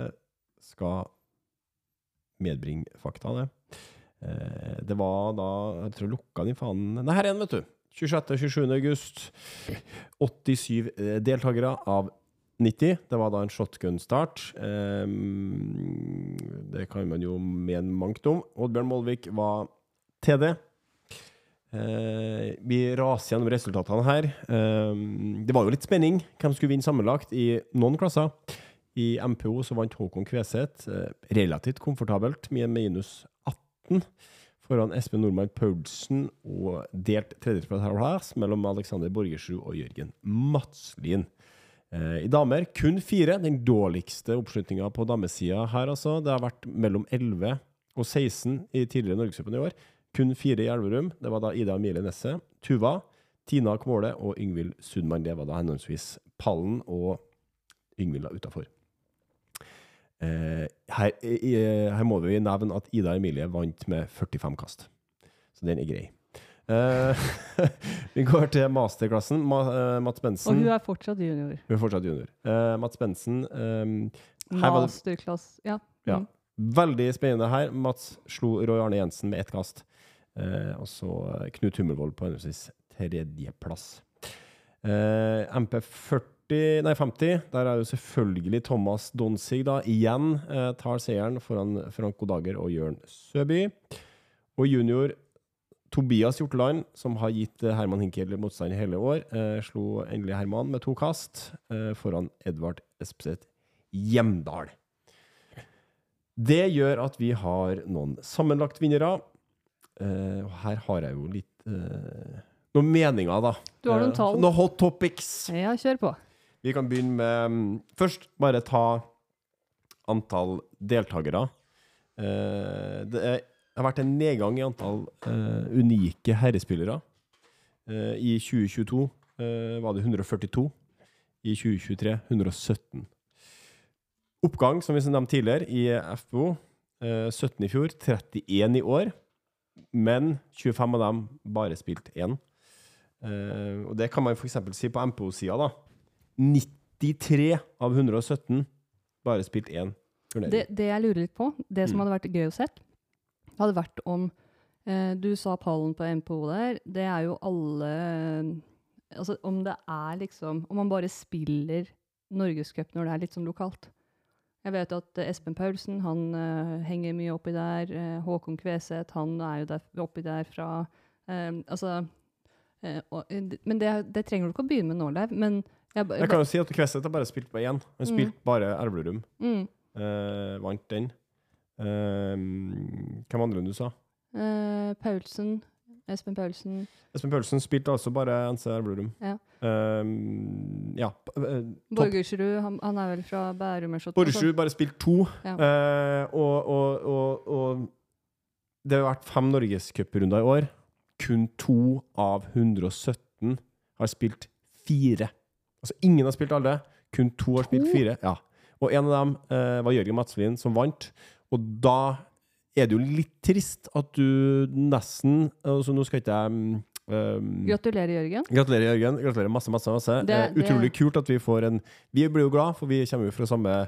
skal medbringe fakta, det. Eh, det var da Jeg tror lukka den fanen Nei, her er den, vet du. 26.-27. august. 87 eh, deltakere av 90. Det var da en shotgun-start. Eh, det kan man jo mene mangt om. Oddbjørn Molvik var TD. Eh, vi raser gjennom resultatene her. Eh, det var jo litt spenning hvem skulle vinne sammenlagt i noen klasser. I MPO så vant Håkon Kveseth eh, relativt komfortabelt med minus 18 foran Espen Nordmann Paulsen og delt tredjeplass mellom Alexander Borgersrud og Jørgen Madslien. I damer kun fire, den dårligste oppslutninga på damesida her, altså. Det har vært mellom 11 og 16 i tidligere Norgescupen i år. Kun fire i Elverum. Det var da Ida Emilie Nesset, Tuva, Tina Kvåle og Yngvild Sundmann. Det var da henholdsvis pallen og Yngvild utafor. Eh, her, eh, her må vi nevne at Ida Emilie vant med 45 kast. Så den er grei. Eh, vi går til masterklassen. Ma, eh, Mats Og hun er fortsatt junior. Hun er fortsatt junior. Eh, Mats Bensen eh, Masterklass. Ja. Ja. Mm. Veldig spennende her. Mats slo Roy Arne Jensen med ett kast. Eh, og så Knut Hummelvold på henholdsvis tredjeplass. Eh, MP40, nei 50, der er jo selvfølgelig Thomas Donsig da igjen eh, tar seieren foran Frank Godager og Jørn Søby. Og junior Tobias Hjorteland, som har gitt eh, Herman Hinkel motstand i hele år, eh, slo endelig Herman med to kast eh, foran Edvard Espeseth Hjemdal. Det gjør at vi har noen sammenlagt og her har jeg jo litt uh, noen meninger, da. Du har noen Eh, tall. Noen hot topics. ja, kjør på. Vi kan begynne med um, Først bare ta antall deltakere. Uh, det er, det har vært en nedgang i antall unike herrespillere. I 2022 eh, var det 142. I 2023 117. Oppgang, som vi nevnte tidligere, i FBO. Eh, 17 i fjor, 31 i år. Men 25 av dem bare spilt én. Uh, og det kan man f.eks. si på MPO-sida, da. 93 av 117 bare spilt én turnering. Det, det jeg lurer litt på, det som Mm. hadde vært gøy å sett, hadde vært om uh, Du sa pallen på MPO der. Det er jo alle Altså om det er liksom Om man bare spiller Norgescup når det er litt sånn lokalt. Jeg vet at eh, Espen Paulsen han uh, henger mye oppi der. eh, Håkon Kveseth han er jo der, oppi der fra eh, Altså og, Men det, det trenger du ikke å begynne med nå, Leiv. Men jeg, Jeg kan jo si at Kveseth har bare spilt på én. Han Mm. spilte bare Elverum. mm, Uh, vant den. Uh, hvem andre enn du sa? Uh, Paulsen. Espen Paulsen. Espen Paulsen spilte altså bare NC Elverum. Ja. Eh, ja. eh. Borgersrud, han, han er vel fra Bærum. Borgersrud bare spilte to. Ja. Uh, og, og, og, og det har vært fem norgescuprunder i år. Kun to av 117 har spilt fire. Altså ingen har spilt alle, kun to har spilt fire. Ja. Og en av dem uh, var Jørgen Madslien, som vant. Og da er det jo litt trist at du nesten altså Nå skal ikke jeg Um, Gratulerer, Jørgen. Gratulerer, Jørgen. Gratulerer masse, masse. masse. Det- Eh, det- utrolig kult at vi får en Vi blir jo glad, for vi kommer jo fra samme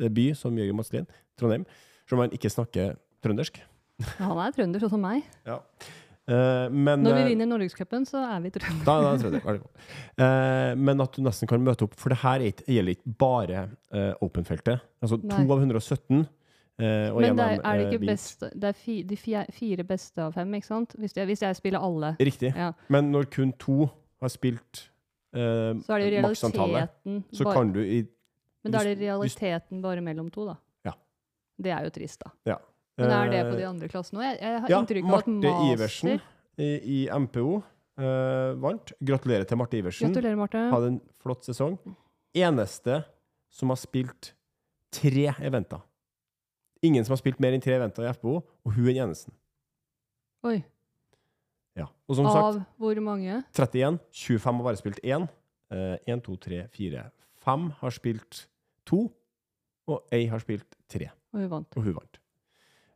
eh, by som Jørgen Madslien, Trondheim. Selv om han ikke snakker trøndersk. Han er trønder, sånn som meg. Eh, men Når vi eh, vinner Norgescupen, så er vi trøndere. Da, da godt. Eh, men at du nesten kan møte opp, for det her er gjelder ikke bare Open-feltet. Altså Nei. to av 117. eh, og Men der, er, det ikke vinst. best Det er fi, de fire, beste av fem, ikke sant? Hvis jeg, hvis jeg spiller alle. Riktig. Ja. Men når kun to har spilt uh, Så er det realiteten så bare, kan du i Men da er det realiteten bare mellom to, da. Ja. Det er jo trist, da. Ja. Men er det på Eh, de andre klassene òg? Jeg, jeg har Ja, inntrykk av at Marte Iversen i, i MPO uh, vant. Gratulerer til Marte Iversen. Gratulerer, Marte. Hadde en flott sesong. Eneste som har spilt tre eventer. Ingen som har spilt mer enn tre eventer i FPO, og hun er eneste. Oi. Ja. Og som sagt, Av hvor mange? 31. 25 har bare spilt én. Eh, 1, 2, 3, 4, 5 har spilt to, og ei har spilt tre. Og hun vant. Og hun vant.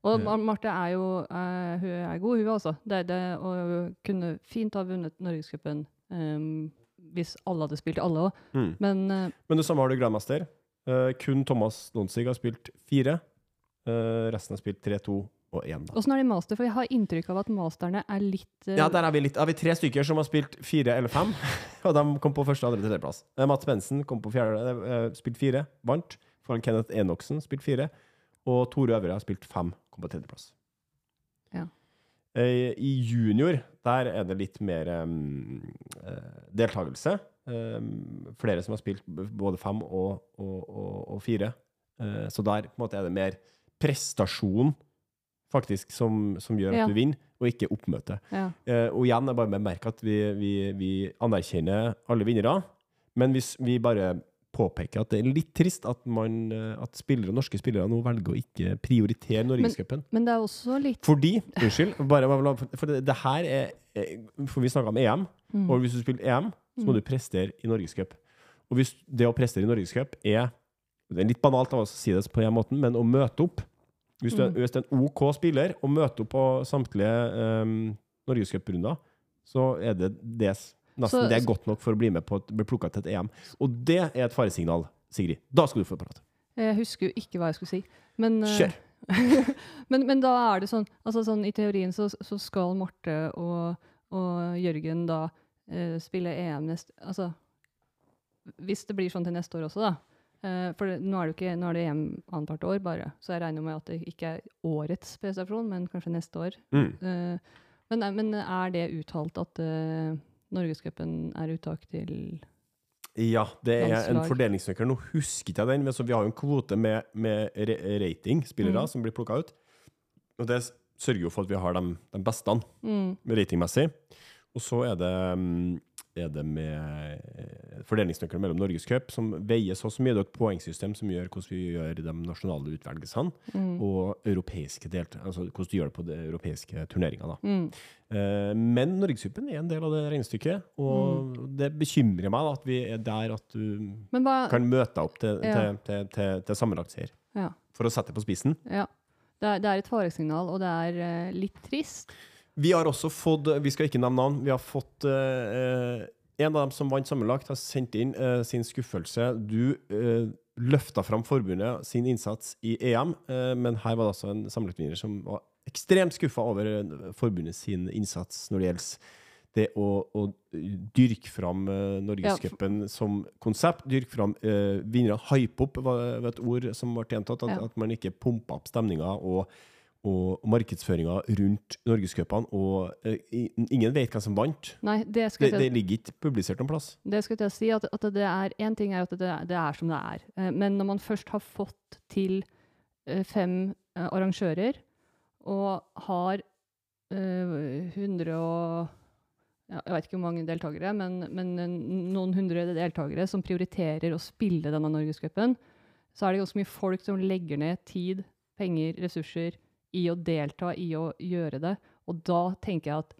Og Eh. Marte er jo uh, hun er god, hun altså. Det, det, og hun kunne fint ha vunnet Norgescupen um, hvis alle hadde spilt alle òg. Mm. Men uh, Men det samme har du Grandmaster. Uh, kun Thomas Nonsig har spilt fire. Eh, resten har spilt tre, to og én. da. åssen er det i master? For jeg har inntrykk av at masterne er litt uh... Ja, der er vi litt. Da har vi tre stykker som har spilt fire eller fem. Og de kom på første, andre, tredjeplass. Uh, Mats Bensen kom på fjerde, uh, spilt fire, vant. Foran Kenneth Enoksen spilt fire. Og Tore Øvre har spilt fem, kom på tredjeplass. Ja. Eh, I junior, der er det litt mer um, eh, deltakelse. Um, flere som har spilt både fem og, og, og, og fire. Eh, så der på en måte er det mer prestasjon faktisk som, som gjør at Ja. du vinner, og ikke oppmøte. ja. Eh, og igjen er bare bemerke at vi, vi, vi anerkjenner alle vinnere, men hvis vi bare påpeker at det er litt trist at, man, eh, at spillere, norske spillere nå velger å ikke prioritere Norgescupen. Men det er også litt Fordi Unnskyld. Bare, for det, det her er er- For vi snakka om EM, mm. og hvis du spiller EM, så må Mm. du prestere i Norgescup. Og hvis det å prestere i Norgescup er Det er litt banalt av oss å si det på den måten, men å møte opp Hvis du er, Mm. hvis du er en OK spiller og møter opp på samtlige um, norgescuprunder, så er det, des. nesten Så- det er godt nok for å bli med på å bli plukka til et EM. Og det er et faresignal, Sigrid. Da skal du få prate. Jeg husker jo ikke hva jeg skulle si. Men, eh, Kjør. men, men da er det sånn altså sånn I teorien så, så skal Marte og, og Jørgen da uh, spille EM neste Altså hvis det blir sånn til neste år også, da. Eh, for det, nå er det jo ikke, nå er det EM annethvert år, bare. Så jeg regner med at det ikke er årets prestasjon, men kanskje neste år. Mm. Uh, men, men er det uttalt at uh, Norgescupen er uttak til Ja, det er en fordelingsnøkkel. Nå husker jeg den, men så vi har jo en kvote med, med ratingspillere Mm. som blir plukka ut. Og det sørger jo for at vi har de, de beste mm, ratingmessig. Og så er det, mm, er det med eh, fordelingsnøkkelen mellom Norgescup, som veies så mye. Det er et poengsystem som gjør hvordan vi gjør de nasjonale utvelgelsene, mm, og europeiske delt, altså hvordan du gjør det på de europeiske turneringene. mm. Eh, Men Norgescupen er en del av det regnestykket, og Mm. det bekymrer meg da, at vi er der at du hva kan møte deg opp til, Ja. til, til, til, til sammenlagtseier. Ja. For å sette det på spissen. Ja. Det er, det er et faresignal, og det er eh, litt trist. Vi har også fått, vi skal ikke nevne navn, vi har fått eh, en av dem som vant sammenlagt, har sendt inn eh, sin skuffelse. Du eh, løfta fram forbundet sin innsats i EM, eh, men her var det altså en sammenlagtvinner som var ekstremt skuffa over eh, forbundet sin innsats når det gjelder det å, å dyrke fram eh, Norgescupen som konsept. Dyrke fram eh, vinnerne. Hype opp var var et ord som ble gjentatt. At, Ja. at man ikke pumpa opp stemninga og, og markedsføringa rundt Norgescupene. Og uh, ingen vet hvem som vant. Nei, det Det, det ligger ikke publisert noen plass. det skulle jeg si. At, at det er Én ting er at det, det er som det er. Eh, men når man først har fått til eh, fem arrangører, og har uh, 100 og Jeg vet ikke hvor mange deltakere, men, men noen hundre deltakere som prioriterer å spille denne Norgescupen, så er det ganske mye folk som legger ned tid, penger, ressurser i å delta, i å gjøre det. Og da tenker jeg at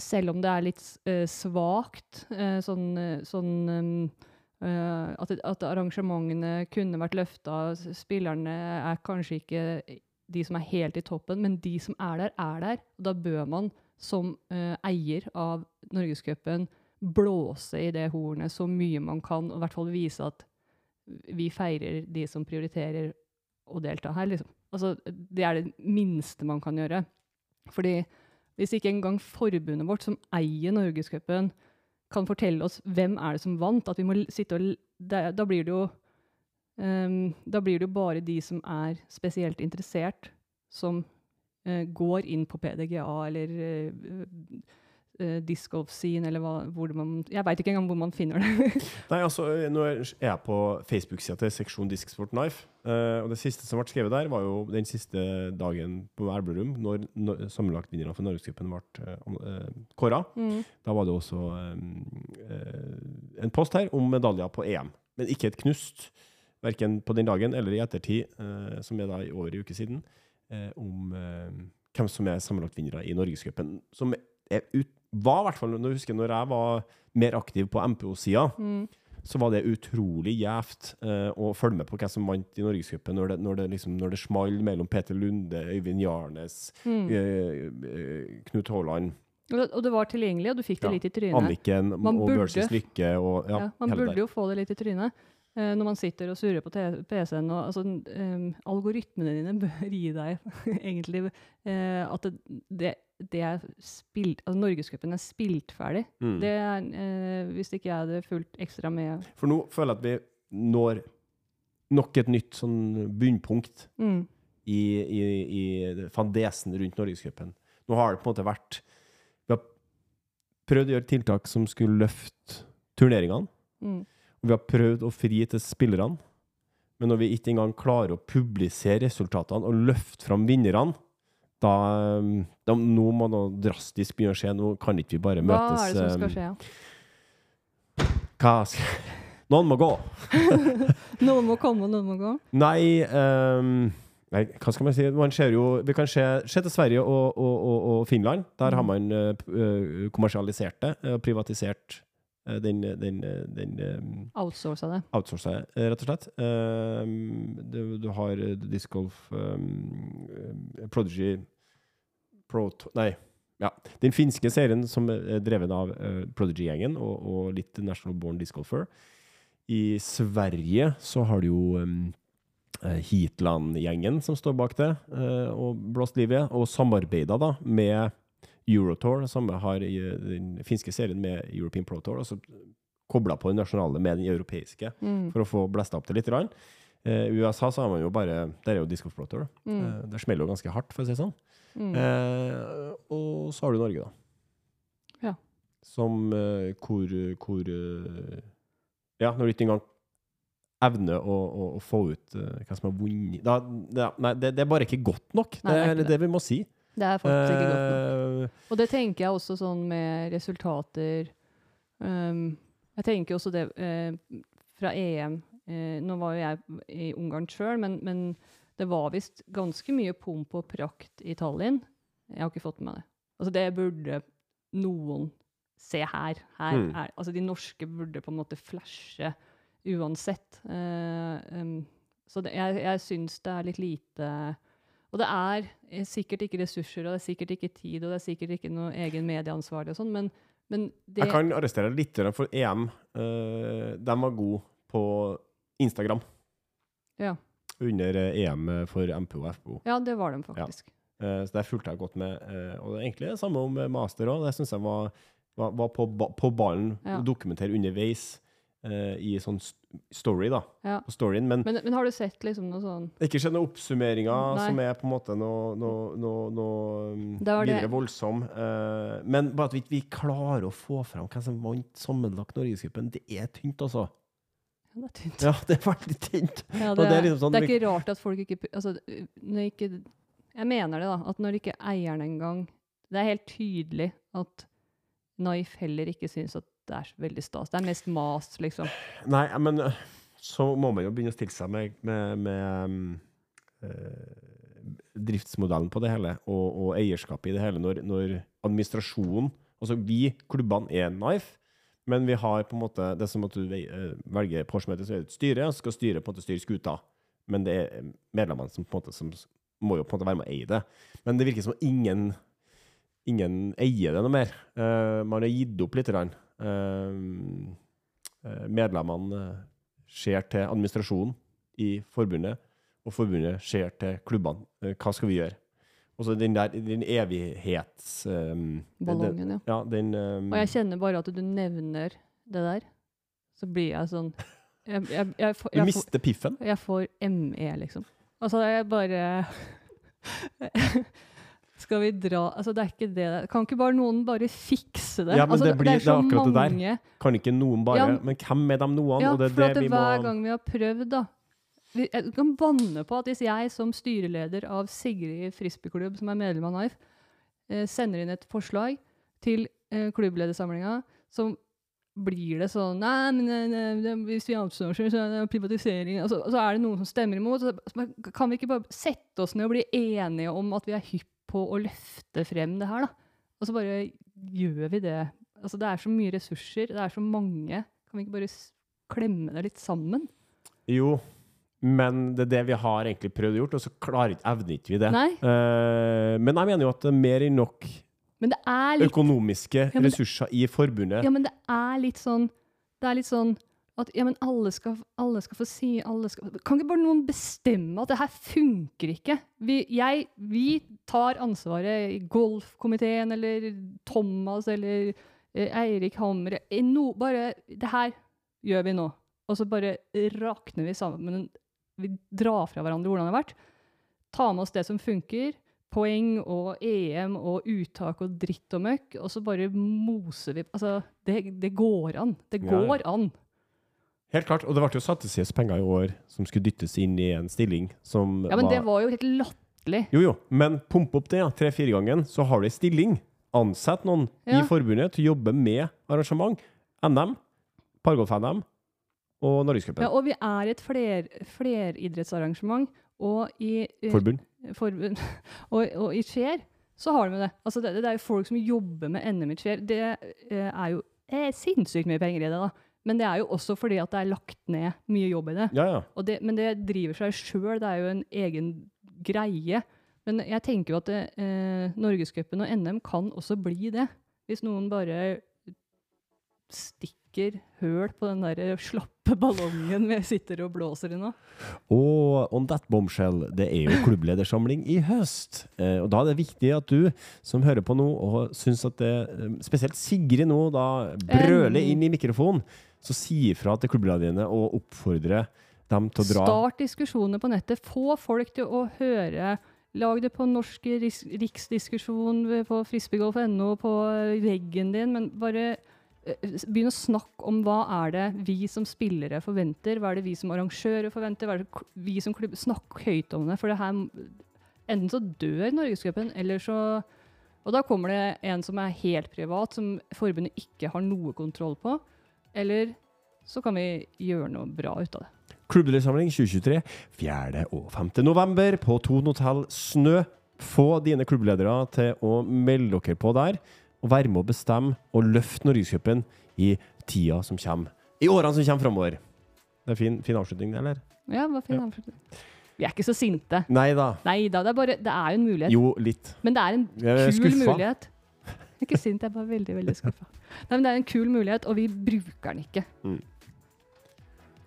selv om det er litt uh, svakt, uh, sånn, eh, sånn um, uh, at, at arrangementene kunne vært løfta, spillerne er kanskje ikke de som er helt i toppen, men de som er der, er der. Og da bør man som eier av Norgescupen blåse i det hornet så mye man kan, og i hvert fall vise at vi feirer de som prioriterer å delta her, liksom. Altså, det er det minste man kan gjøre. Fordi hvis ikke engang forbundet vårt, som eier Norgescupen, kan fortelle oss hvem er det som vant, at vi må sitte og Da, blir det jo um, Da blir det jo bare de som er spesielt interessert, som uh, går inn på PDGA eller uh, disc golf scene, eller hva, hvor man Jeg veit ikke engang hvor man finner det. Nei, altså, Nå er jeg på Facebook-sida til seksjon Disksport Knife. Uh, og det siste som ble skrevet der, var jo den siste dagen på Elverum, når, når sammenlagtvinnerne for Norgescupen ble uh, kåra. Mm. Da var det også um, uh, en post her om medaljer på EM. Men ikke et knust, verken på den dagen eller i ettertid, eh, som er da i over en uke siden, eh, om eh, hvem som er sammenlagtvinnere i Norgescupen. Som er ut, var i hvert fall, når husker når jeg var mer aktiv på MPO-sida, Mm. så var det utrolig gjevt eh, å følge med på hvem som vant i Norgescupen, når det, når det, liksom, når det small mellom Peter Lunde, Øyvind Jarnes, Mm. eh, eh, Knut Haaland, Og, det, var tilgjengelig, og du fikk det Ja. litt i trynet. Anniken Man og burde- Lykke og ja, Ja, man burde der. jo få det litt i trynet. Uh, når man sitter og surrer på PC-en. og altså, um, Algoritmene dine bør gi deg egentlig uh, at det, det, det er spilt altså Norgescupen er spilt ferdig. Mm. Det er, eh, hvis ikke jeg hadde fulgt ekstra med For nå føler jeg at vi når nok et nytt sånn bunnpunkt mm, i, i, i fandesen rundt Norgescupen. Nå har det på en måte vært Vi har prøvd å gjøre tiltak som skulle løfte turneringene. mm, Og vi har prøvd å fri til spillerne. Men når vi ikke engang klarer å publisere resultatene og løfte fram vinnerne, da, da Nå må noe drastisk begynne å skje. Nå kan ikke vi bare Hva møtes er det som skal skje? skje? Hva skal Noen må gå. Noen må komme, noen må gå. Nei, um, nei, hva skal man si? Man ser jo, vi kan se, se til Sverige og, og, og, og Finland. Der har Mm. man uh, eh, kommersialisert det og privatisert eh, den, den, eh, den um, Outsourca det. outsourca det, eh, rett og slett. Ehm, du, du har eh, Disc Golf ehm, eh, Prodigy Pro Nei. Ja. Den finske serien som er drevet av uh, Prodigy-gjengen og, og litt National Born Disc Golfer. I Sverige så har du jo um, Heatland-gjengen som står bak det, uh, og blåst liv i, og samarbeida da med Eurotour, samme har i den finske serien med European Pro Tour, Altså så kobla på den nasjonale med den europeiske Mm, for å få blæsta opp det litt. I uh, USA så har man jo bare Der er jo Disco Pro Tour. mm, Uh, det smeller jo ganske hardt, for å si det sånn. Mm. Eh, og så har du Norge, da. Ja. Som eh, hvor, hvor eh, Ja, når du ikke engang evner å, å, å få ut uh, hva som har vunnet da, det, Nei, det, det er bare ikke godt nok. Nei, det er det det vi må si. Det er faktisk ikke godt nok. Eh, Og det tenker jeg også sånn med resultater um, Jeg tenker også det uh, fra EM. Uh, nå var jo jeg i Ungarn sjøl, men, men det var visst ganske mye pomp og prakt i Tallinn. Jeg har ikke fått med det. Altså det burde noen se her. her Mm. er, altså De norske burde på en måte flashe uansett. Uh, um, så det, jeg, jeg syns det er litt lite og det er eh, sikkert ikke ressurser, og det er sikkert ikke tid, og det er sikkert ikke noe egen medieansvarlig og sånn, men, men det Jeg kan arrestere deg litt for EM. uh, de var gode på Instagram Ja. Under eh, EM for MPO og FPO. Ja, det var de faktisk. Eh, så der fulgte jeg godt med. eh, og det er egentlig det samme om eh, master òg. Det syns jeg var, var, var på, på ballen Ja. dokumentere underveis eh, i sånn story, da. Ja. På storyen. Men Men, men har du sett liksom noe sånn ikke skjedd noen oppsummeringer Nei. som er på en måte noe, noe, noe, noe Det videre voldsom. Eh, men bare at vi ikke klarer å få fram hvem som vant sammenlagt Norgescupen, det er tynt, altså. Ja, det er tynt. Ja, det er veldig tynt. Ja, det, det er er, liksom sånn det er ikke rart at folk ikke altså, når ikke, Jeg mener det, da. At når ikke eieren engang Det er helt tydelig at Naif heller ikke syns at det er så veldig stas. Det er mest mas, liksom. Nei, men øh, så må man jo begynne å stille seg med, med, med øh, driftsmodellen på det hele, og, og eierskapet i det hele, når, når administrasjonen Altså vi, klubbene, er Knife, men vi har på en måte Det er som at du øh, velger Porsche-møtet, så et styre, og skal styret på en måte styre skuta. Men det er medlemmene som på en måte som må jo på en måte være med å eie det. Men det virker som ingen ingen eier det noe mer. Uh, man har gitt opp litt. Grann. Uh, eh, medlemmene eh, ser til administrasjonen i forbundet, og forbundet ser til klubbene. Eh, hva skal vi gjøre? Og så den der den evighets... den- Ballongen, ja. Ja, den um, Og jeg kjenner bare at du nevner det der, så blir jeg sånn Jeg, jeg, jeg, får- Du får, mister piffen. jeg får ME, liksom. Altså, jeg bare Skal vi dra Altså, det er ikke det. Kan ikke bare noen bare fikse det? Ja, men altså, det blir- er det er akkurat akkurat det der. Kan ikke noen bare Ja, Men hvem er de noen? Ja, det for det det vi må hver gang vi har prøvd, da Jeg kan banne på at hvis jeg som styreleder av Sigrid frisbeeklubb, som er medlem av NIF, eh, sender inn et forslag til eh, klubbledersamlinga, så blir det sånn Nei, men eh, hvis vi outsourcer, så er det privatisering Og så, så er det noen som stemmer imot. Så kan vi ikke bare sette oss ned og bli enige om at vi er hypp på å løfte frem det her, da? Og så bare gjør vi det. Altså, det er så mye ressurser, det er så mange. Kan vi ikke bare klemme det litt sammen? Jo, men det er det vi har egentlig prøvd å gjøre, og så klarer evner ikke vi det. Nei, Uh, men jeg mener jo at det er mer enn nok men det litt økonomiske men- ressurser i forbundet. Ja, men det er litt sånn Det er litt sånn at ja, men alle skal, alle skal få si skal, Kan ikke bare noen bestemme at det her funker ikke? Vi, jeg, vi tar ansvaret i golfkomiteen eller Thomas eller eh, Eirik Hamre no, Bare Det her gjør vi nå. Og så bare rakner vi sammen. Vi drar fra hverandre hvordan det har vært. Ta med oss det som funker. Poeng og EM og uttak og dritt og møkk, og så bare moser vi Altså, det, det går an. Det går ja. an. Helt klart. Og det ble jo satt til side penger i år som skulle dyttes inn i en stilling som Ja, men det var jo helt latterlig. Jo, jo, men pump opp det, ja. Tre-fire gangen, så har du ei stilling. Ansett noen Ja. i forbundet til å jobbe med arrangement. NM, Pargolf-NM og Norgescupen. Ja, og vi er et fler, fleridrettsarrangement, og i eh, Forbund. forbund. og, og i Skjer så har de det. Altså det. Det er jo folk som jobber med NM i Skjer. Det eh, er jo er sinnssykt mye penger i det, da. Men det er jo også fordi at det er lagt ned mye jobb i det. Ja, ja. Og det men det driver seg sjøl. Det er jo en egen greie. Men jeg tenker jo at det, eh, Norgescupen og NM kan også bli det. Hvis noen bare stikker høl på den der slappe ballongen vi sitter og blåser i nå. Og on that bombshell, det er jo klubbledersamling i høst. Eh, og da er det viktig at du som hører på nå, og syns at det eh, Spesielt Sigrid nå, da brøler inn i mikrofonen, så si ifra til klubblederne og oppfordre dem til å dra. Start diskusjoner på nettet. Få folk til å høre. Lag det på norsk riksdiskusjon på frisbeegolf.no, på veggen din, men bare eh, begynn å snakke om hva er det vi som spillere forventer, hva er det vi som arrangører forventer, hva er det vi som klubb Snakk høyt om det, for det her Enten så dør Norgescupen, eller så Og da kommer det en som er helt privat, som forbundet ikke har noe kontroll på. Eller så kan vi gjøre noe bra ut av det. Klubbdelsamling 2023 4. og 5. november på Thon hotell Snø. Få dine klubbledere til å melde dere på der, og være med å bestemme og løfte Norgescupen i tida som kommer. I årene som kommer framover. Det er fin, fin avslutning, det, eller? Ja, det var fin Ja. avslutning. Vi er ikke så sinte. Nei da. Det er bare Det er jo en mulighet. Jo, litt. Men det er en kul skuffa. mulighet. Jeg er ikke sint, jeg er bare veldig, veldig skuffa. Nei, men det er en kul mulighet, og vi bruker den ikke.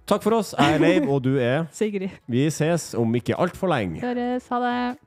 Takk for oss. Jeg er Leiv, og du er Sigrid. Vi ses om ikke altfor lenge. Høres. Ha det.